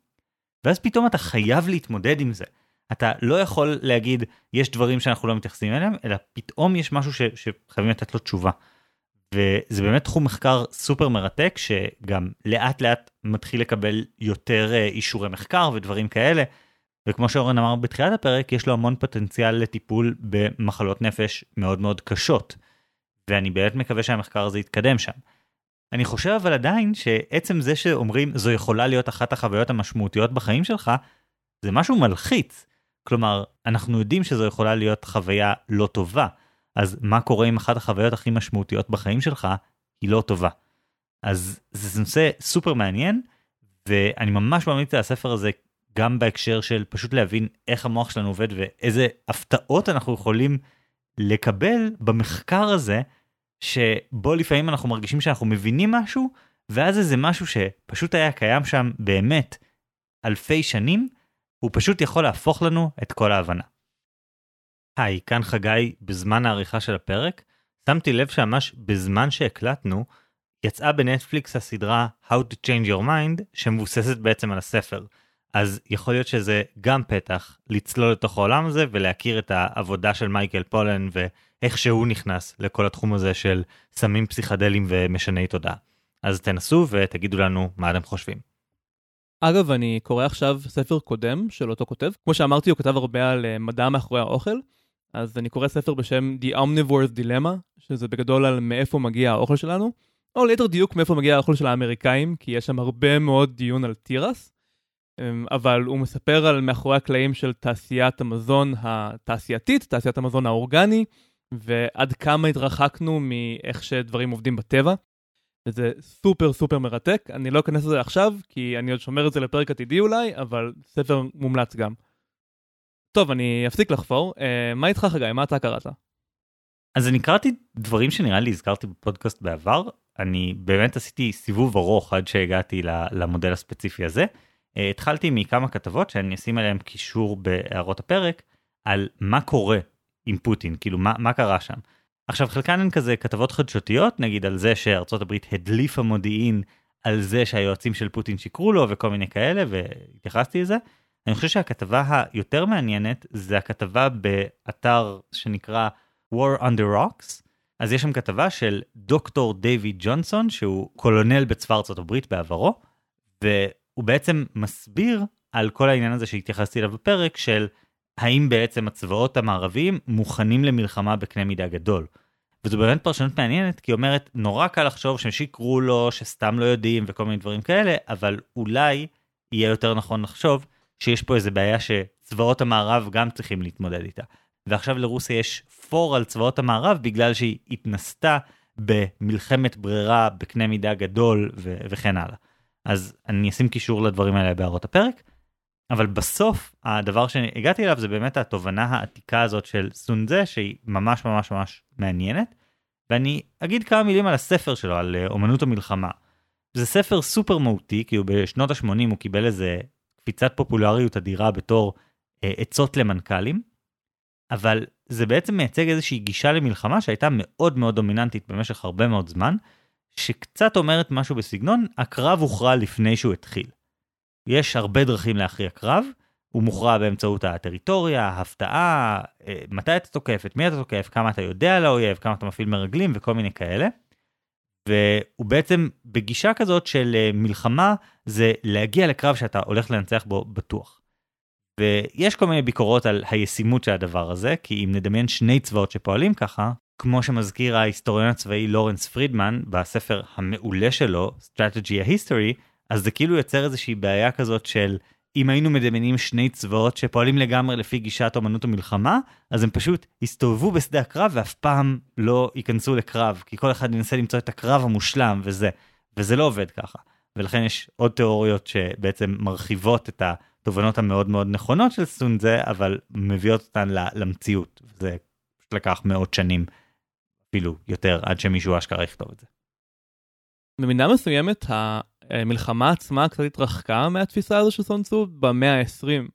ואז פתאום אתה חייב להתמודד עם זה. אתה לא יכול להגיד, יש דברים שאנחנו לא מתייחסים אליהם, אלא פתאום יש משהו ש, שחייבים לתת לו תשובה. וזה באמת תחום מחקר סופר מרתק, שגם לאט לאט מתחיל לקבל יותר אה, אישורי מחקר ודברים כאלה. וכמו שאורן אמר בתחילת הפרק, יש לו המון פוטנציאל לטיפול במחלות נפש מאוד מאוד קשות. ואני באמת מקווה שהמחקר הזה יתקדם שם. אני חושב אבל עדיין שעצם זה שאומרים זו יכולה להיות אחת החוויות המשמעותיות בחיים שלך, זה משהו מלחיץ. כלומר, אנחנו יודעים שזו יכולה להיות חוויה לא טובה, אז מה קורה אם אחת החוויות הכי משמעותיות בחיים שלך היא לא טובה. אז זה נושא סופר מעניין, ואני ממש ממליץ על הספר הזה גם בהקשר של פשוט להבין איך המוח שלנו עובד ואיזה הפתעות אנחנו יכולים לקבל במחקר הזה, שבו לפעמים אנחנו מרגישים שאנחנו מבינים משהו, ואז איזה משהו שפשוט היה קיים שם באמת אלפי שנים, הוא פשוט יכול להפוך לנו את כל ההבנה. היי, כאן חגי, בזמן העריכה של הפרק, שמתי לב שממש בזמן שהקלטנו, יצאה בנטפליקס הסדרה How to Change Your Mind, שמבוססת בעצם על הספר. אז יכול להיות שזה גם פתח לצלול לתוך העולם הזה ולהכיר את העבודה של מייקל פולן ואיך שהוא נכנס לכל התחום הזה של סמים פסיכדליים ומשני תודעה. אז תנסו ותגידו לנו מה אתם חושבים. אגב, אני קורא עכשיו ספר קודם של אותו כותב. כמו שאמרתי, הוא כתב הרבה על אה, מדע מאחורי האוכל. אז אני קורא ספר בשם The Omnivore's Dilemma, שזה בגדול על מאיפה מגיע האוכל שלנו, או ליתר דיוק מאיפה מגיע האוכל של האמריקאים, כי יש שם הרבה מאוד דיון על תירס. אמ, אבל הוא מספר על מאחורי הקלעים של תעשיית המזון התעשייתית, תעשיית המזון האורגני, ועד כמה התרחקנו מאיך שדברים עובדים בטבע. וזה סופר סופר מרתק, אני לא אכנס לזה עכשיו, כי אני עוד שומר את זה לפרק עתידי אולי, אבל ספר מומלץ גם. טוב, אני אפסיק לחפור. אה, מה איתך חגי? מה אתה קראת? אז אני קראתי דברים שנראה לי הזכרתי בפודקאסט בעבר. אני באמת עשיתי סיבוב ארוך עד שהגעתי למודל הספציפי הזה. אה, התחלתי מכמה כתבות שאני אשים עליהם קישור בהערות הפרק על מה קורה עם פוטין, כאילו מה, מה קרה שם. עכשיו חלקן הן כזה כתבות חדשותיות, נגיד על זה שארצות הברית הדליפה מודיעין על זה שהיועצים של פוטין שיקרו לו וכל מיני כאלה, והתייחסתי לזה. אני חושב שהכתבה היותר מעניינת זה הכתבה באתר שנקרא War on the Rocks. אז יש שם כתבה של דוקטור דיוויד ג'ונסון שהוא קולונל בצבא ארצות הברית בעברו, והוא בעצם מסביר על כל העניין הזה שהתייחסתי אליו בפרק של האם בעצם הצבאות המערביים מוכנים למלחמה בקנה מידה גדול. וזו באמת פרשנות מעניינת כי היא אומרת נורא קל לחשוב ששיקרו לו שסתם לא יודעים וכל מיני דברים כאלה אבל אולי יהיה יותר נכון לחשוב שיש פה איזה בעיה שצבאות המערב גם צריכים להתמודד איתה. ועכשיו לרוסיה יש פור על צבאות המערב בגלל שהיא התנסתה במלחמת ברירה בקנה מידה גדול ו- וכן הלאה. אז אני אשים קישור לדברים האלה בהערות הפרק. אבל בסוף הדבר שהגעתי אליו זה באמת התובנה העתיקה הזאת של סונזה שהיא ממש ממש ממש מעניינת. ואני אגיד כמה מילים על הספר שלו על אה, אומנות המלחמה. זה ספר סופר מהותי כי הוא בשנות ה-80 הוא קיבל איזה קפיצת פופולריות אדירה בתור אה, עצות למנכ"לים, אבל זה בעצם מייצג איזושהי גישה למלחמה שהייתה מאוד מאוד דומיננטית במשך הרבה מאוד זמן, שקצת אומרת משהו בסגנון, הקרב הוכרע לפני שהוא התחיל. יש הרבה דרכים להכריע קרב, הוא מוכרע באמצעות הטריטוריה, ההפתעה, אה, מתי אתה תוקף, את מי אתה תוקף, כמה אתה יודע על האויב, כמה אתה מפעיל מרגלים וכל מיני כאלה. והוא בעצם בגישה כזאת של אה, מלחמה זה להגיע לקרב שאתה הולך לנצח בו בטוח. ויש כל מיני ביקורות על הישימות של הדבר הזה, כי אם נדמיין שני צבאות שפועלים ככה, כמו שמזכיר ההיסטוריון הצבאי לורנס פרידמן בספר המעולה שלו, Strategy a History, אז זה כאילו יוצר איזושהי בעיה כזאת של אם היינו מדמיינים שני צבאות שפועלים לגמרי לפי גישת אמנות המלחמה, אז הם פשוט יסתובבו בשדה הקרב ואף פעם לא ייכנסו לקרב, כי כל אחד ינסה למצוא את הקרב המושלם וזה, וזה לא עובד ככה. ולכן יש עוד תיאוריות שבעצם מרחיבות את התובנות המאוד מאוד נכונות של סונזה, אבל מביאות אותן למציאות. זה פשוט לקח מאות שנים, אפילו יותר, עד שמישהו אשכרה יכתוב את זה. במידה מסוימת המלחמה עצמה קצת התרחקה מהתפיסה הזו של סונסו במאה ה-20.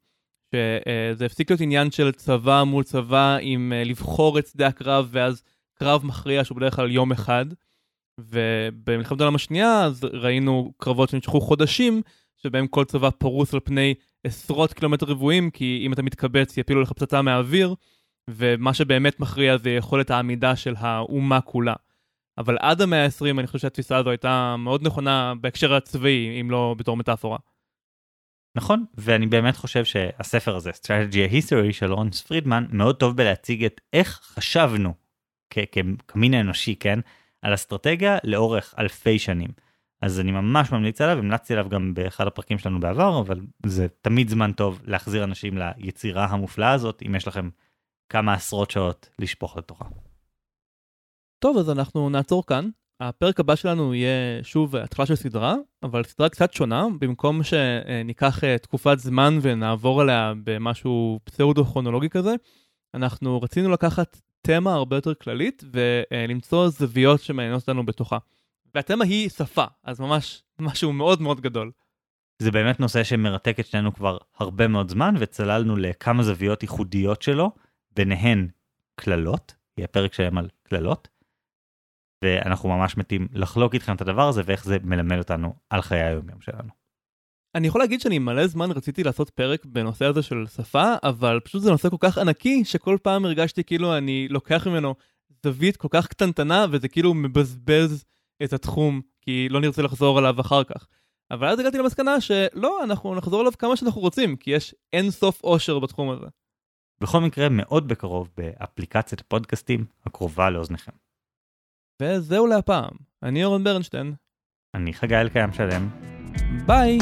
שזה הפסיק להיות עניין של צבא מול צבא עם אה, לבחור את שדה הקרב ואז קרב מכריע שהוא בדרך כלל יום אחד. ובמלחמת העולם השנייה אז ראינו קרבות שנמשכו חודשים שבהם כל צבא פרוס על פני עשרות קילומטר רבועים כי אם אתה מתקבץ יפילו לך פצצה מהאוויר ומה שבאמת מכריע זה יכולת העמידה של האומה כולה. אבל עד המאה ה-20 אני חושב שהתפיסה הזו הייתה מאוד נכונה בהקשר הצבאי, אם לא בתור מטאפורה. נכון, ואני באמת חושב שהספר הזה, Strategy History של רונס פרידמן, מאוד טוב בלהציג את איך חשבנו כמין האנושי, כן, על אסטרטגיה לאורך אלפי שנים. אז אני ממש ממליץ עליו, המלצתי עליו גם באחד הפרקים שלנו בעבר, אבל זה תמיד זמן טוב להחזיר אנשים ליצירה המופלאה הזאת, אם יש לכם כמה עשרות שעות לשפוך לתוכה. טוב, אז אנחנו נעצור כאן. הפרק הבא שלנו יהיה שוב התחלה של סדרה, אבל סדרה קצת שונה, במקום שניקח אה, תקופת זמן ונעבור עליה במשהו פסאודו-כרונולוגי כזה, אנחנו רצינו לקחת תמה הרבה יותר כללית ולמצוא זוויות שמעניינות אותנו בתוכה. והתמה היא שפה, אז ממש משהו מאוד מאוד גדול. זה באמת נושא שמרתק את שנינו כבר הרבה מאוד זמן, וצללנו לכמה זוויות ייחודיות שלו, ביניהן קללות, יהיה פרק שלם על קללות, ואנחנו ממש מתים לחלוק איתכם את הדבר הזה ואיך זה מלמד אותנו על חיי היום-יום שלנו. אני יכול להגיד שאני מלא זמן רציתי לעשות פרק בנושא הזה של שפה, אבל פשוט זה נושא כל כך ענקי, שכל פעם הרגשתי כאילו אני לוקח ממנו זווית כל כך קטנטנה, וזה כאילו מבזבז את התחום, כי לא נרצה לחזור עליו אחר כך. אבל אז הגעתי למסקנה שלא, אנחנו נחזור אליו כמה שאנחנו רוצים, כי יש אין סוף אושר בתחום הזה. בכל מקרה, מאוד בקרוב באפליקציית הפודקאסטים הקרובה לאוזניכם. וזהו להפעם. אני אורן ברנשטיין. אני חגי אלקיים שלם. ביי!